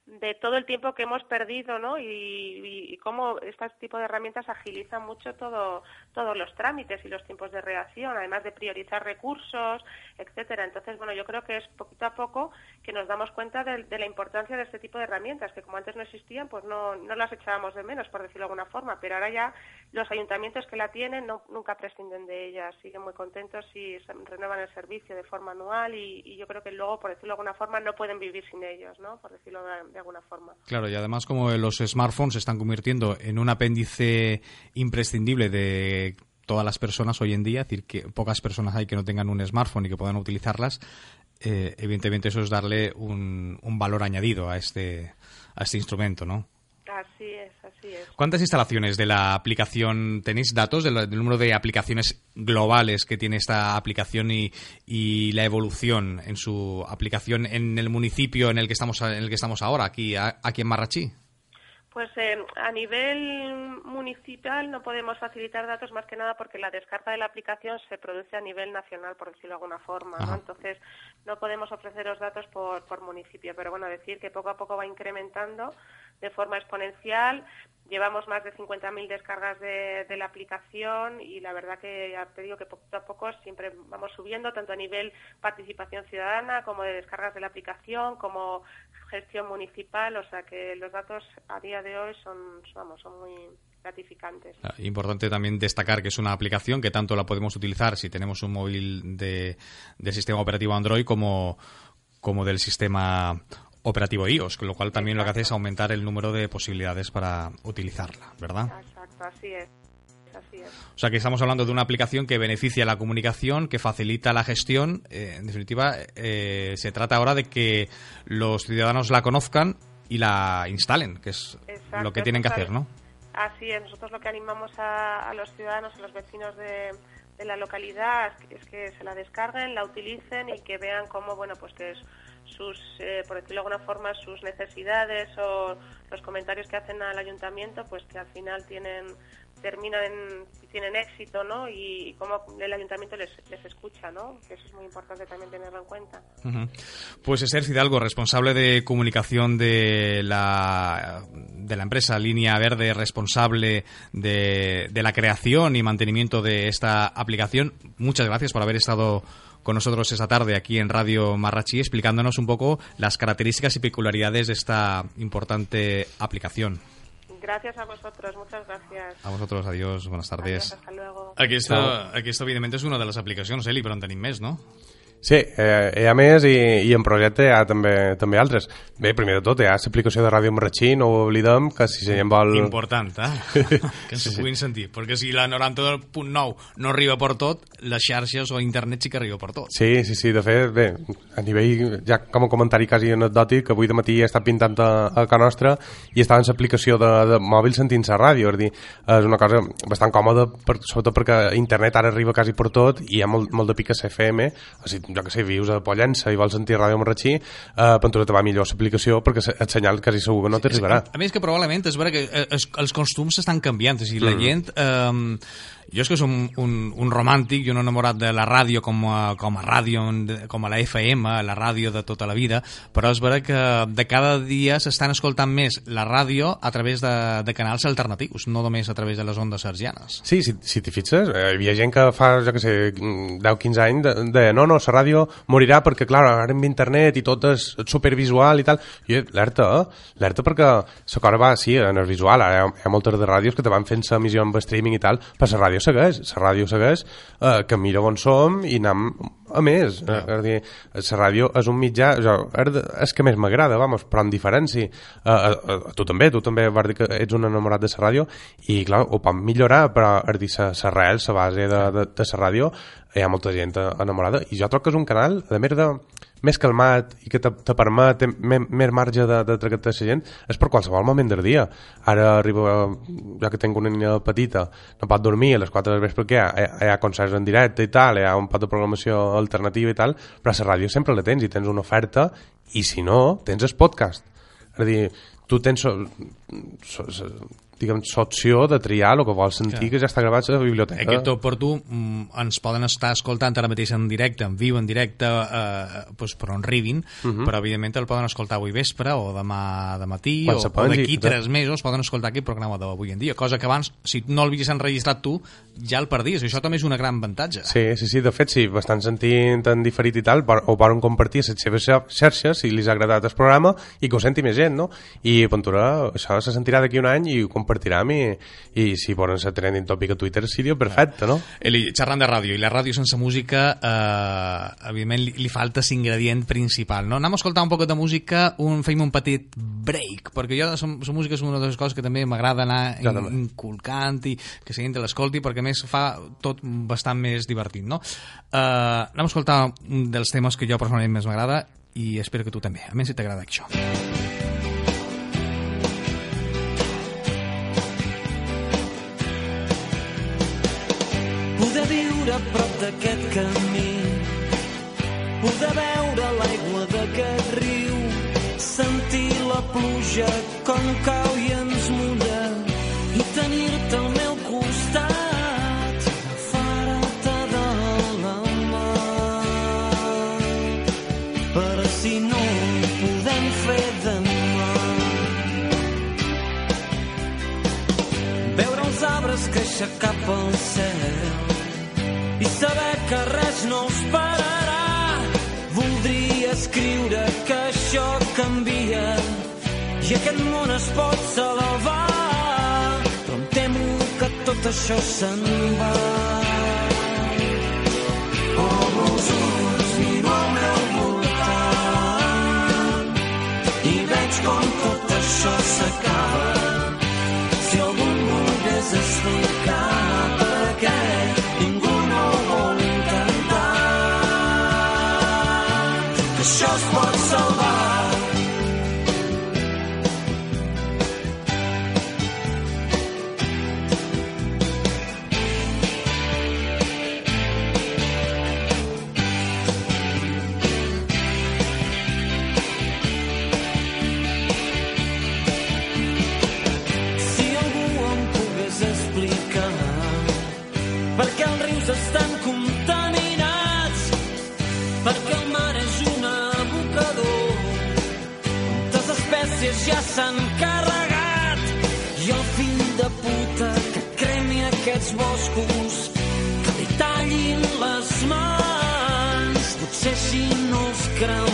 de todo el tiempo que hemos perdido, ¿no? Y, cómo este tipo de herramientas agilizan mucho todo, todos los trámites y los tiempos de reacción, además de priorizar recursos, etcétera. Entonces, bueno, yo creo que es poquito a poco que nos damos cuenta de, la importancia de este tipo de herramientas, que como antes no existían, pues no, no las echábamos de menos, por decirlo de alguna forma, pero ahora ya los ayuntamientos que la tienen no, nunca prescinden de ellas, siguen muy contentos y renuevan el servicio de forma anual y, yo creo que luego, por decirlo de alguna forma, no pueden vivir sin ellos, ¿no? Por decirlo de Claro, y además como los smartphones se están convirtiendo en un apéndice imprescindible de todas las personas hoy en día, es decir, que pocas personas hay que no tengan un smartphone y que puedan utilizarlas, eh, evidentemente eso es darle un, un valor añadido a este, a este instrumento, ¿no? ¿Cuántas instalaciones de la aplicación tenéis datos del, número de aplicaciones globales que tiene esta aplicación y, y, la evolución en su aplicación en el municipio en el que estamos en el que estamos ahora aquí aquí en Marrachí? Pues eh, a nivel municipal no podemos facilitar datos más que nada porque la descarga de la aplicación se produce a nivel nacional, por decirlo de alguna forma, ¿no? Entonces no podemos ofreceros datos por, por municipio, pero bueno, decir que poco a poco va incrementando de forma exponencial. Llevamos más de 50.000 descargas de, de la aplicación y la verdad que ya te digo que poco a poco siempre vamos subiendo, tanto a nivel participación ciudadana como de descargas de la aplicación, como gestión municipal, o sea que los datos a día de hoy son, vamos, son muy gratificantes. Ah, Importante también destacar que es una aplicación que tanto la podemos utilizar si tenemos un móvil de, del sistema operativo Android como, como del sistema operativo iOS, con lo cual también lo que hace es aumentar el número de posibilidades para utilizarla, ¿verdad? Exacto, así es. Así es. O sea que estamos hablando de una aplicación que beneficia la comunicación, que facilita la gestión. Eh, en definitiva, eh, se trata ahora de que los ciudadanos la conozcan y la instalen, que es Exacto, lo que tienen que hacer, ¿no? Así es, nosotros lo que animamos a, a los ciudadanos, a los vecinos de, de la localidad es que, se la descarguen, la utilicen y que vean cómo, bueno, pues que es sus, eh, por decirlo de alguna forma, sus necesidades o los comentarios que hacen al ayuntamiento, pues que al final tienen terminan tienen éxito, ¿no? Y, cómo el ayuntamiento les, les escucha, ¿no? Eso es muy importante también tenerlo en cuenta. Ujú. Pues Esther Fidalgo, responsable de comunicación de la, de la empresa Línea Verde, responsable de, de la creación y mantenimiento de esta aplicación. Muchas gracias por haber estado con nosotros esta tarde aquí en Radio Marrachi explicándonos un poco las características y peculiaridades de esta importante aplicación. Gracias a vosotros, muchas gracias. A vosotros, adiós, buenas Adiós, tardes. hasta luego. Aquesta, aquesta, evidentment, és una de les aplicacions, Eli, però en tenim més, no? Sí, eh, hi ha més i, i en projecte hi ha també, també altres. Bé, primer de tot, hi ha l'aplicació de Ràdio Marratxí, no ho oblidem, que si gent vol... Important, eh? que ens sí, puguin sentir. Perquè si la 90.9 no arriba per tot, les xarxes o internet sí que arriba per tot. Sí, sí, sí, de fet, bé, a nivell, ja com a comentari quasi anecdòtic, avui de matí he estat pintant a, a Can Nostra i estava en l'aplicació de, de mòbil sentint-se a ràdio, és dir, és una cosa bastant còmoda, per, sobretot perquè internet ara arriba quasi per tot i hi ha molt, molt de piques FM, o sigui, jo que sé, vius a Pollença i vols sentir Ràdio Marratxí, eh, Pentura te va millor l'aplicació perquè el senyal quasi segur que no t'arribarà. A, a més que probablement és vera que eh, es, els costums estan canviant, o sigui, la Mm. gent... Eh, jo és que som un, un romàntic i un enamorat de la ràdio com a, com a ràdio, com a la FM, la ràdio de tota la vida, però és vera que de cada dia s'estan escoltant més la ràdio a través de, de canals alternatius, no només a través de les ondes sergianes. Sí, si, si t'hi fixes, eh, hi havia gent que fa, jo que sé, 10-15 anys de, de no, no, la ràdio morirà perquè, clar, ara amb internet i tot és supervisual i tal. I alerta, eh? Perquè la cosa va, sí, en el visual, ara hi ha, hi ha moltes de ràdios que te van fent la emissió amb streaming i tal, però la ràdio segueix, la ràdio segueix, eh, que mira on som i anem a més. Eh, és a dir, la ràdio és un mitjà, jo, és que més m'agrada, vamos, però en diferència. Eh, eh, eh, tu també, tu també vas dir que ets un enamorat de la ràdio i, clar, ho pot millorar, però és dir, la real, la base de, de, de la ràdio, hi ha molta gent enamorada i jo trobo que és un canal, de més calmat i que te, te permet més, marge de, de tractar la gent és per qualsevol moment del dia. Ara arriba, ja que tinc una nina petita no pot dormir a les 4 del vespre hi ha, hi, ha concerts en directe i tal hi ha un pot de programació alternativa i tal però a la ràdio sempre la tens i tens una oferta i si no, tens el podcast. És a dir, tu tens diguem, l'opció de triar el que vols sentir Clar. que ja està gravat a la biblioteca Aquest per tu ens poden estar escoltant ara mateix en directe, en viu, en directe, eh, doncs per on ribin, Mhm. però evidentment el poden escoltar avui vespre o demà de matí Quan o, o d'aquí tres mesos poden escoltar aquest programa d'avui en dia, cosa que abans, si no l'havies enregistrat tu, ja el perdies, i això també és un gran avantatge. Sí, sí, sí, de fet, sí, bastant sentint en diferit i tal, ho poden compartir les seves xar- xarxes si li ha agradat el programa i que ho senti més gent, no? I Ventura, això se sentirà d'aquí un any i ho compartirem i, i si volen ser trending topic a Twitter seria perfecte, no? Eli, xerrant de ràdio, i la ràdio sense música, eh, evidentment li, li falta l'ingredient principal, no? Anem a escoltar un poc de música, un, fem un petit break, perquè jo, la música és una de les coses que també m'agrada anar Jo in, inculcant i que la gent l'escolti, perquè més fa tot bastant més divertit, no? Eh, anem a escoltar un dels temes que jo personalment més m'agrada i espero que tu també, a més si t'agrada això. Prop d'aquest camí, poder veure l'aigua d'aquest riu, sentir la pluja com cau es pot salvar, però em temo que tot això se'n va. Obro els ulls, miro al meu voltant i com tot això s'acaba. Si algú em volgués explicar espècies ja s'han carregat, i el fill de puta que cremi aquests boscos, que li tallin les mans, potser així no els cremarà.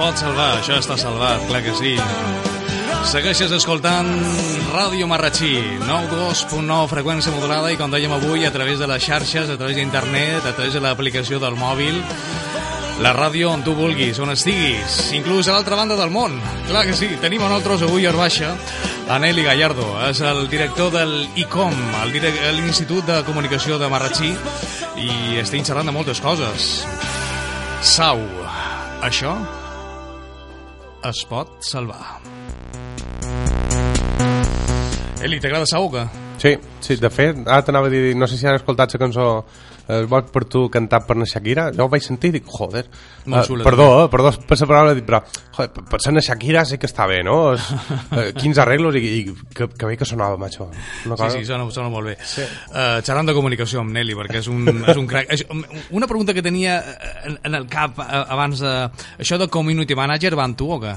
Pot salvar, això està salvat, clar que sí. Segueixes escoltant Ràdio Marratxí, 92.9 freqüència modulada i com dèiem avui a través de les xarxes, a través d'internet, a través de l'aplicació del mòbil, la ràdio on tu vulguis, on estiguis, inclús a l'altra banda del món. Clar que sí, tenim a nosaltres avui a Baixa a Nelly Gallardo, és el director del ICOM, l'Institut de Comunicació de Marratxí, i estem xerrant de moltes coses. Sau, això es pot salvar. Eli, t'agrada que? Sí, sí, de fet, ara t'anava a dir, no sé si has escoltat la cançó eh, Boig per tu cantat per na Shakira, jo ho vaig sentir i dic, joder, eh, perdó, eh, perdó per la paraula, dic, però joder, per, ser na Shakira sí que està bé, no? És, eh, quins arreglos i, i que, que bé que sonava, macho. Una Sí, sí, sona, sona molt bé. Sí. Uh, xerrant de comunicació amb Nelly, perquè és un, és un crac. Una pregunta que tenia en, en el cap eh, abans de... Això de community manager va amb tu o què?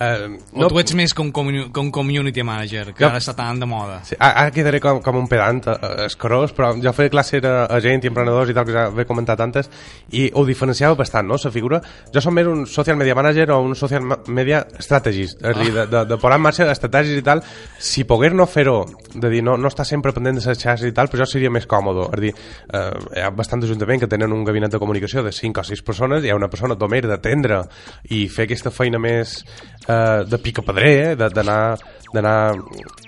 Eh, O tu ets més com, commu- com community manager, que Jo- ara està tan de moda? Sí, ara quedaré com, com un pedant eh, escarós, però jo feia classes a, a gent i emprenedors i tal, que ja he comentat antes, i ho diferenciava bastant, no?, la figura. Jo som més un social media manager o un social media strategist, és a dir, de, de, de posar en marxa estratègies i tal, si pogués no fer-ho, de dir, no, no estar sempre pendent de les xarxes i tal, però jo seria més còmode, és a dir, eh, hi ha bastants ajuntaments que tenen un gabinet de comunicació de 5 o 6 persones, hi ha una persona només d'atendre i fer aquesta feina més eh, de picapedrer, eh, d'anar d'anar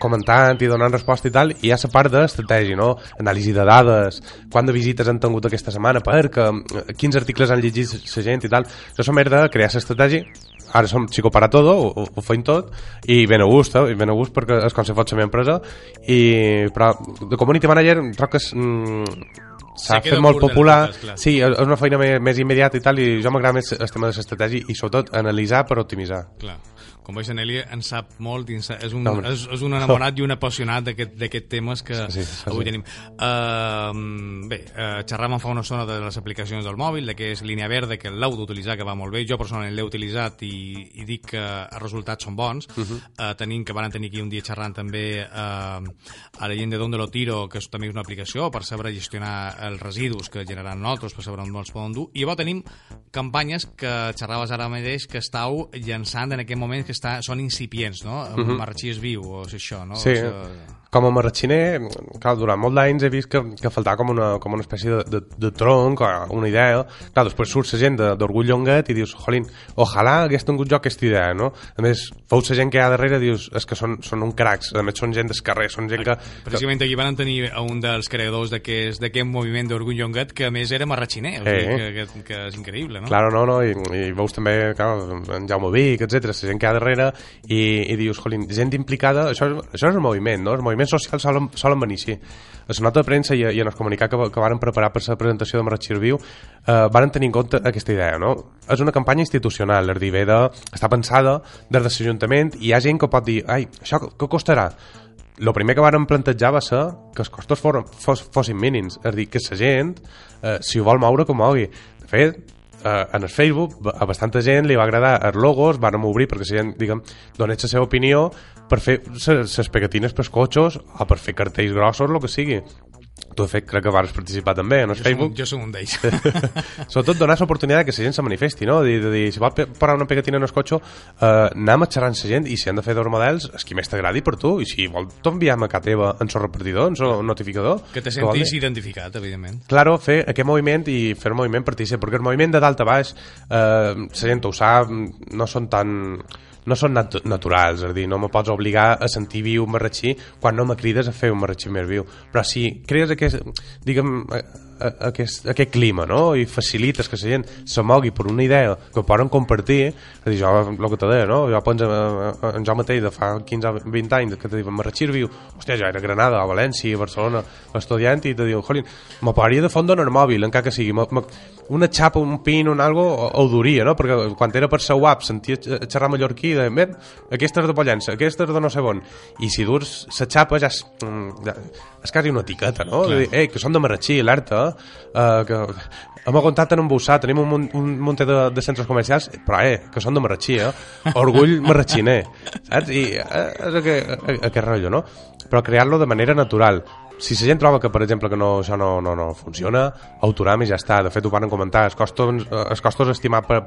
comentant i donant resposta i tal, i hi ha la part d'estratègia, no? Anàlisi de dades, quant de visites han tingut aquesta setmana, per que, eh, quins articles han llegit la gent i tal. Això som de crear l'estratègia, ara som xico para todo, ho, ho, feim tot, i ben a gust, eh? i ben a gust perquè és com se fot la meva empresa, i, però de community manager troc que és, mm, s'ha fet molt popular. sí, és és una feina més, més immediata i tal i jo m'agrada més el tema de l'estratègia i sobretot analitzar per optimitzar. Clar. Com veig, en Eli en sap molt, és un, és, és un enamorat i un apassionat d'aquest temes que Sí, sí, avui sí. tenim. Uh, bé, uh, xerràvem fa una estona de les aplicacions del mòbil, de que és línia verda, que l'heu d'utilitzar, que va molt bé. Jo personalment l'he utilitzat i, i dic que els resultats són bons. Uh -huh. uh, tenim, que van tenir aquí un dia xerrant també uh, a la gent de Donde lo tiro, que és també una aplicació per saber gestionar els residus que generaran nosaltres, per saber on els poden dur. I llavors tenim campanyes que xerraves ara mateix que estàu llançant en aquest moment que està, són incipients, no? Uh -huh. Marxí és viu, o és això, no? Sí, O sigui, com a marratxiner, clar, durant molts d'anys he vist que, que faltava com una, com una espècie de, de, de tronc o una idea. Clar, després surt la gent d'Orgull Llonguet i dius, jolín, ojalà hagués tingut jo aquesta idea, no? A més, fou la gent que hi ha darrere, dius, és que són, són un cracs, a més són gent del carrer, són gent que... Precisament aquí van tenir a un dels creadors d'aquest moviment d'Orgull Llonguet que a més era marratxiner, o sigui, Eh. que, que, que és increïble, no? Claro, no, no, i, i veus també clar, en Jaume Vic, etc, la gent que hi ha darrere i, i dius, jolín, gent implicada això, això és el moviment, no? Els moviments socials solen, solen venir així. A la nota de premsa i, i en el comunicat que, que varen preparar per la presentació de Marratxir Viu eh, varen tenir en compte aquesta idea, no? És una campanya institucional, és dir, de, està pensada des de l'Ajuntament i hi ha gent que pot dir, ai, això què costarà? el primer que varen plantejar va ser que els costos foren, fos, fossin mínims, és dir, que la gent, eh, si ho vol moure, que mogui. De fet, eh, en el Facebook a bastanta gent li va agradar els logos, van obrir perquè la gent, diguem, donés la seva opinió per fer les pegatines pels cotxos o per fer cartells grossos, el que sigui. Tu, de fet, crec que vas participar també en el jo, Facebook. Som, jo som un d'ells. Sobretot donar l'oportunitat que la gent se manifesti, no? De, de dir, si vol pe- parar una pegatina en el cotxe, eh, anem a xerrar amb la gent i si han de fer dos models, és qui més t'agradi per tu. I si vol, t'enviem a casa teva en el repartidor, en el notificador. que te sentis identificat, evidentment. Claro, fer aquest moviment i fer el moviment partícip, perquè el moviment de dalt a baix, eh, la gent ho sap, no són tan no són nat naturals, és a dir, no me pots obligar a sentir viu un marratxí quan no me crides a fer un marratxí més viu. Però si crees aquest, diguem, aquest, aquest clima, no?, i facilites que la gent se mogui per una idea que poden compartir, és a dir, jo, el que te deia, no?, jo penso eh, en jo mateix de fa 15 o 20 anys que te diuen marratxí viu, hòstia, jo era a Granada, a València, a Barcelona, estudiant, i te diuen, jolín, me podria de fondre en el mòbil, encara que sigui, me, me, una xapa, un pin, un algo, ho, duria, no?, perquè quan era per seu app sentia xerrar mallorquí, de, ben, aquesta és de Pollença, aquesta és de no sé on, i si durs la xapa ja és, mm, ja, és quasi una etiqueta, no?, dir, ei, que són de Marratxí, alerta, eh, que hem aguantat en embussar, tenim un, munt- un munt de, de centres comercials, però eh, que són de Marratxí, eh? Orgull marratxiner, saps? I eh, és aquest, aquest rotllo, no? Però crear-lo de manera natural. Si la gent troba que, per exemple, que no, això no, no, no funciona, autoram i ja està. De fet, ho van comentar. Els costos, eh, els costos estimats per,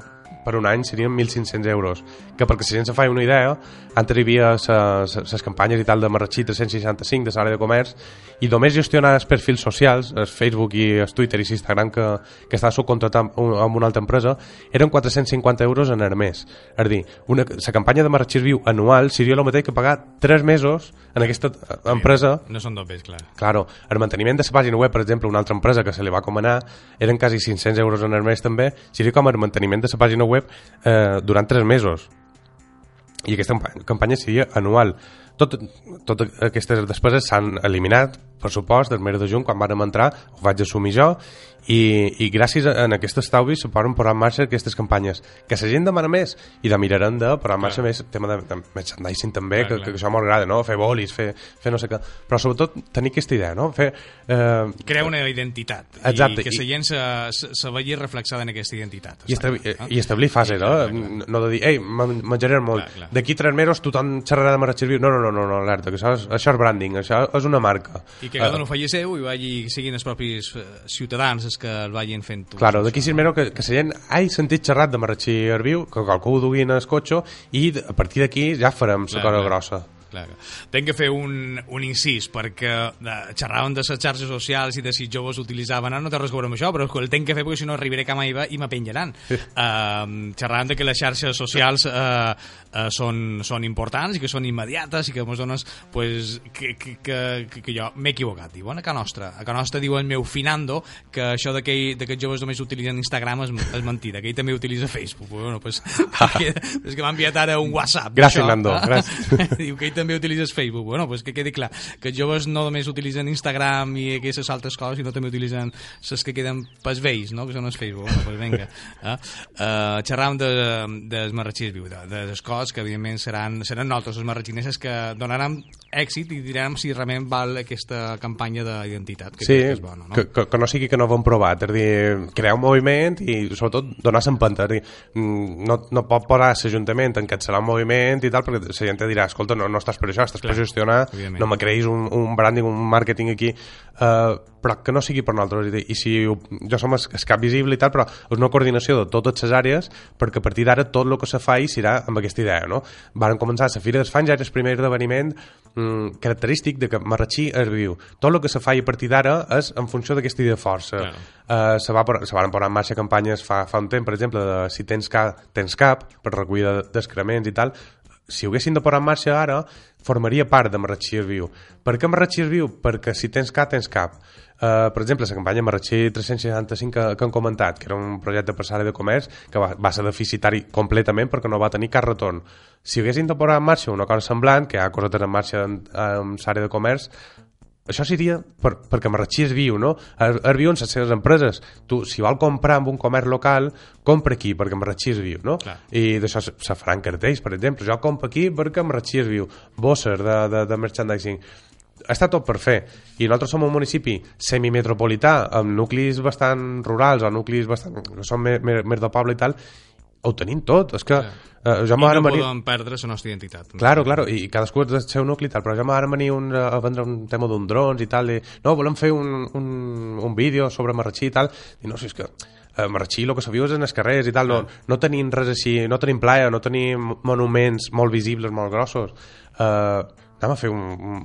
per un any serien 1.500 euros. Que perquè la gent se fa una idea, antes hi havia les campanyes i tal de Marratxí 365 de l'àrea de comerç i només gestionar els perfils socials, el Facebook i el Twitter i l'Instagram que, que està subcontratat un- amb una altra empresa, eren 450 euros en el mes. És a dir, una, la campanya de Marratxí Viu anual seria el mateix que pagar 3 mesos en aquesta empresa No són dobles, clar. Claro, el manteniment de la pàgina web, per exemple, una altra empresa que se li va comanar, eren quasi 500 euros en el mes també, seria com el manteniment de la pàgina web eh, durant 3 mesos. I aquesta campa- campanya seria anual. Tot, tot aquestes despeses s'han eliminat, per supost, del mes de juny, quan vàrem entrar, ho vaig assumir jo, i, i gràcies a, en aquest estalvi se poden posar en marxa aquestes campanyes. Que la gent demana més, i de mirarem de posar en marxa més tema de, de merchandising també, Clar, que, clar. que, això m'agrada, no? Fer bolis, fer, fer no sé què. Però sobretot tenir aquesta idea, no? Fer... Eh, Crea una identitat. Exacte, I que la gent se, se, se vegi reflexada en aquesta identitat. i, establir, Ah. i establir fases, no? clar, clar. No de dir, ei, men- menjaré molt. Clar, clar. D'aquí tres mesos tothom xerrarà de Viu. No, no, no, no, no alerta, que això és, això és branding, això és una marca. I que cada Eh, un ho faci seu i vagi, siguin els propis eh, ciutadans els que el vagin fent. tu. Claro, d'aquí sis mesos que, que la gent hai sentit xerrat de Marratxí Arbiu, que qualcú ho dugui en el cotxe, i a partir d'aquí ja farem la cosa grossa. Clar. Tenc que fer un, un incís, perquè de, xerràvem de les xarxes socials i de si joves utilitzaven, no té res a veure amb això, però el tenc que fer perquè si no arribaré a cama meva i m'apenjaran. uh, xerràvem de que les xarxes socials uh, uh, són, són importants i que són immediates i que mos dones pues, que, que, que, que, que jo m'he equivocat. Diuen a Can Nostra. A Can Nostra diu el meu finando que això que, que els joves només utilitzen Instagram és, és mentida, que ell també utilitza Facebook. Bueno, pues, que, és que m'ha enviat ara un WhatsApp. Gràcies, d'això, Nando, eh? gràcies. diu que ell també també utilitzes Facebook. Bueno, pues que quedi clar, que els joves no només utilitzen Instagram i aquestes altres coses, sinó també utilitzen les que queden pels vells, no? que són els Facebook. Bueno, pues vinga. Eh? Uh, xerram de, dels marratxins viu, de, de les coses que evidentment seran, seran nosaltres, els marratxineses, que donaran èxit i direm si realment val aquesta campanya d'identitat, que Sí, que és bona, no? que, que, que no sigui que no ho hem provat, és a dir, crear un moviment i sobretot donar l'empenta, és a dir, mm, no, no pot posar l'Ajuntament en serà un moviment i tal, perquè la gent dirà, escolta, no, no estàs per això, estàs Clar, per gestionar, no me creïs un, un branding, un màrqueting aquí, uh, però que no sigui per nosaltres, i si ho, jo som el, el cap visible i tal, però és una coordinació de totes les àrees, perquè a partir d'ara tot el que se fa hi serà amb aquesta idea, no? Varen començar la Fira dels Fans, ja era el primer esdeveniment mm, característic de que Marratxí es viu. Tot el que se fa a partir d'ara és en funció d'aquesta idea de força. Claro. Uh, se, va, se van posar en marxa campanyes fa, fa un temps, per exemple, de si tens, ca, tens cap, per recollida d'excrements i tal, si ho haguessin de posar en marxa ara, formaria part de Marratxí viu. Per què Marratxí viu? Perquè si tens cap, tens cap. Uh, per exemple, la campanya Marratxí 365 que, que han comentat, que era un projecte per l'àrea de comerç que va, va ser deficitari completament perquè no va tenir cap retorn. Si haguessin de posar en marxa una cosa semblant, que hi ha coses en marxa en, en l'àrea de comerç, això seria per, perquè Marratxí és viu, no? Es viu en les seves empreses. Tu, si vol comprar amb un comerç local, compra aquí, perquè Marratxí és viu, no? Clar. I d'això se, se faran cartells, per exemple. Jo compro aquí perquè Marratxí és viu. Bosser de, de, de merchandising. Està tot per fer. I nosaltres som un municipi semimetropolità, amb nuclis bastant rurals, o nuclis bastant, que són més, més, més de poble i tal, ho tenim tot. És que eh, jo I no venir... perdre la nostra identitat. Claro, claro, i cadascú és del seu nucli tal, però ja m'ara venir un, a vendre un tema d'un drons i tal, i, no, volem fer un, un, un vídeo sobre Marratxí i tal, i no, si és que a Marratxí el que se viu és en els carrers i tal, no, no tenim res així, no tenim playa, no tenim monuments molt visibles, molt grossos. Uh, anem a fer un,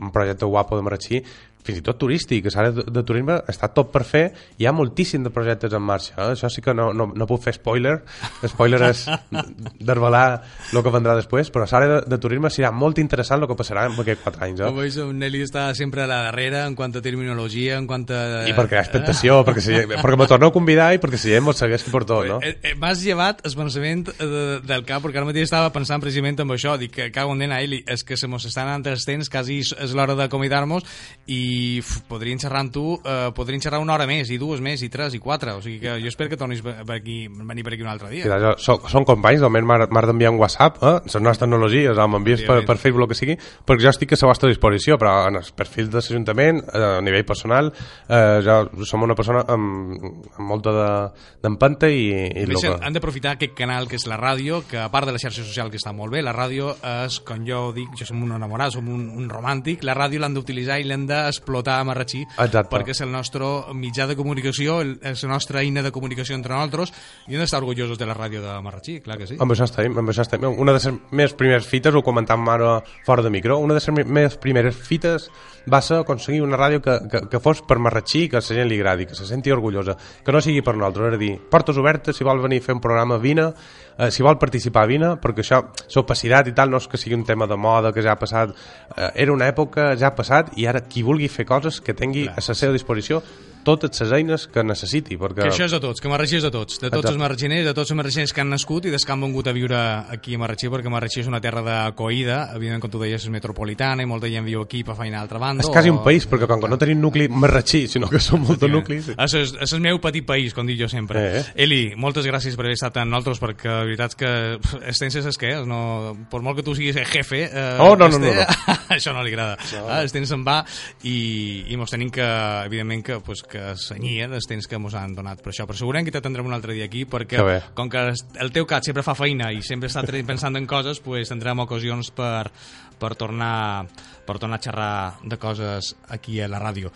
un projecte guapo de Marratxí, fins i tot turístic, que l'àrea de, de turisme està tot per fer, hi ha moltíssim de projectes en marxa, eh? això sí que no, no, no puc fer spoiler, spoiler és desvelar el que vendrà després, però l'àrea de, de turisme serà molt interessant el que passarà en aquests 4 anys. Com Eh? veus, en Nelly està sempre a la darrere en quant a terminologia, en quant a... I perquè hi ha expectació, perquè, si, perquè me torneu a convidar i perquè si gent mos segueix per tot, no? Eh, eh, M'has llevat el pensament eh, de, del cap, perquè ara mateix estava pensant precisament en això, dic que cago en nena, Eli, és que se mos estan anant els temps, quasi és és l'hora d'acomiadar-nos, i uf, podríem xerrar amb tu, eh, podríem xerrar una hora més, i dues més, i tres, i quatre, o sigui que jo espero que tornis per aquí, venir per aquí un altre dia. Mira, so, són companys, almenys m'ha m'ha d'enviar un WhatsApp, eh? les noves tecnologies, o m'envies per, per Facebook el que sigui, perquè jo estic a la vostra disposició, però en els perfils de l'Ajuntament, eh, a nivell personal, eh, jo som una persona amb, amb molta de- d'empenta i, i el Deixen, que... han d'aprofitar aquest canal que és la ràdio, que a part de la xarxa social que està molt bé, la ràdio és, com jo dic, jo som un enamorat, som un, un romàntic, la ràdio l'han d'utilitzar i l'hem d'explotar a Marratxí, Exacte. perquè és el nostre mitjà de comunicació, el- és la nostra eina de comunicació entre nosaltres, i hem d'estar orgullosos de la ràdio de Marratxí, clar que sí. Amb això estem, amb això estem. Una de les meves primeres fites, ho comentàvem ara fora de micro, una de les meves primeres fites va ser aconseguir una ràdio que, que, que fos per Marratxí, que a la gent li agradi, que se senti orgullosa, que no sigui per nosaltres, és a dir, portes obertes, si vol venir a fer un programa, vine, eh, si vol participar, vine, perquè això, l'opacitat i tal, no és que sigui un tema de moda que ja ha passat, eh, era una època, ja ha passat, i ara qui vulgui fer coses que tingui a la seva disposició totes les eines que necessiti, perquè... Que això és de tots, que Marratxí és de tots, de tots Exacte. els marratxiners, de tots els marratxiners que han nascut i des que han vengut a viure aquí a Marratxí, perquè Marratxí és una terra d'acoïda, evidentment, com tu deies, és metropolitana i molta gent viu aquí per feina a l'altra banda. És quasi un o- país, perquè com que no tenim nucli marratxí, sinó que són molts nuclis... És, és, és el meu petit país, com dic jo sempre. Eh, eh. Eli, moltes gràcies per haver estat amb nosaltres, perquè la veritat és que que és, no, per molt que tu siguis el jefe... Eh, Oh, no, no, este- no, no. això no li agrada. No. Ah, se'n va i, i mos tenim que, evidentment, que, pues, que senyir els temps que mos han donat per això. Però segurament que te tindrem un altre dia aquí, perquè Que com que el teu cat sempre fa feina i sempre està pensant en coses, pues, tindrem ocasions per, per, tornar, per tornar a xerrar de coses aquí a la ràdio.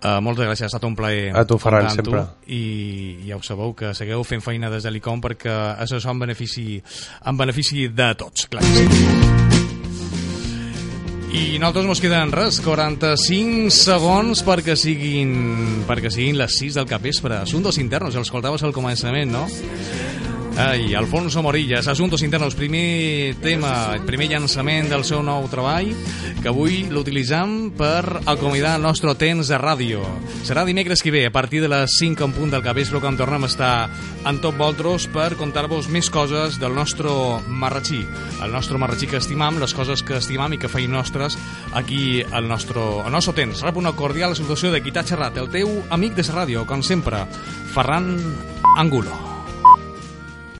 Uh, moltes gràcies, ha estat un plaer A tu, Ferran, amb tu, sempre. i ja ho sabeu que segueu fent feina des de l'ICOM perquè això és en benefici, en benefici de tots, clar que sí. I nosaltres mos queden res, 45 segons perquè siguin perquè siguin les 6 del capvespre. Assumptes internos, els escoltaves al començament, no? Ai, Alfonso Morillas, Asuntos Internos, primer tema, el primer llançament del seu nou treball, que avui l'utilitzam per acomiadar el nostre temps de ràdio. Serà dimecres que ve, a partir de les 5 en punt del capvespre, quan tornem a estar en tot voltros per contar-vos més coses del nostre marratxí, el nostre marratxí que estimam, les coses que estimam i que feim nostres aquí al nostre, al nostre temps. Rep una cordial salutació de qui t'ha xerrat, el teu amic de la ràdio, com sempre, Ferran Angulo.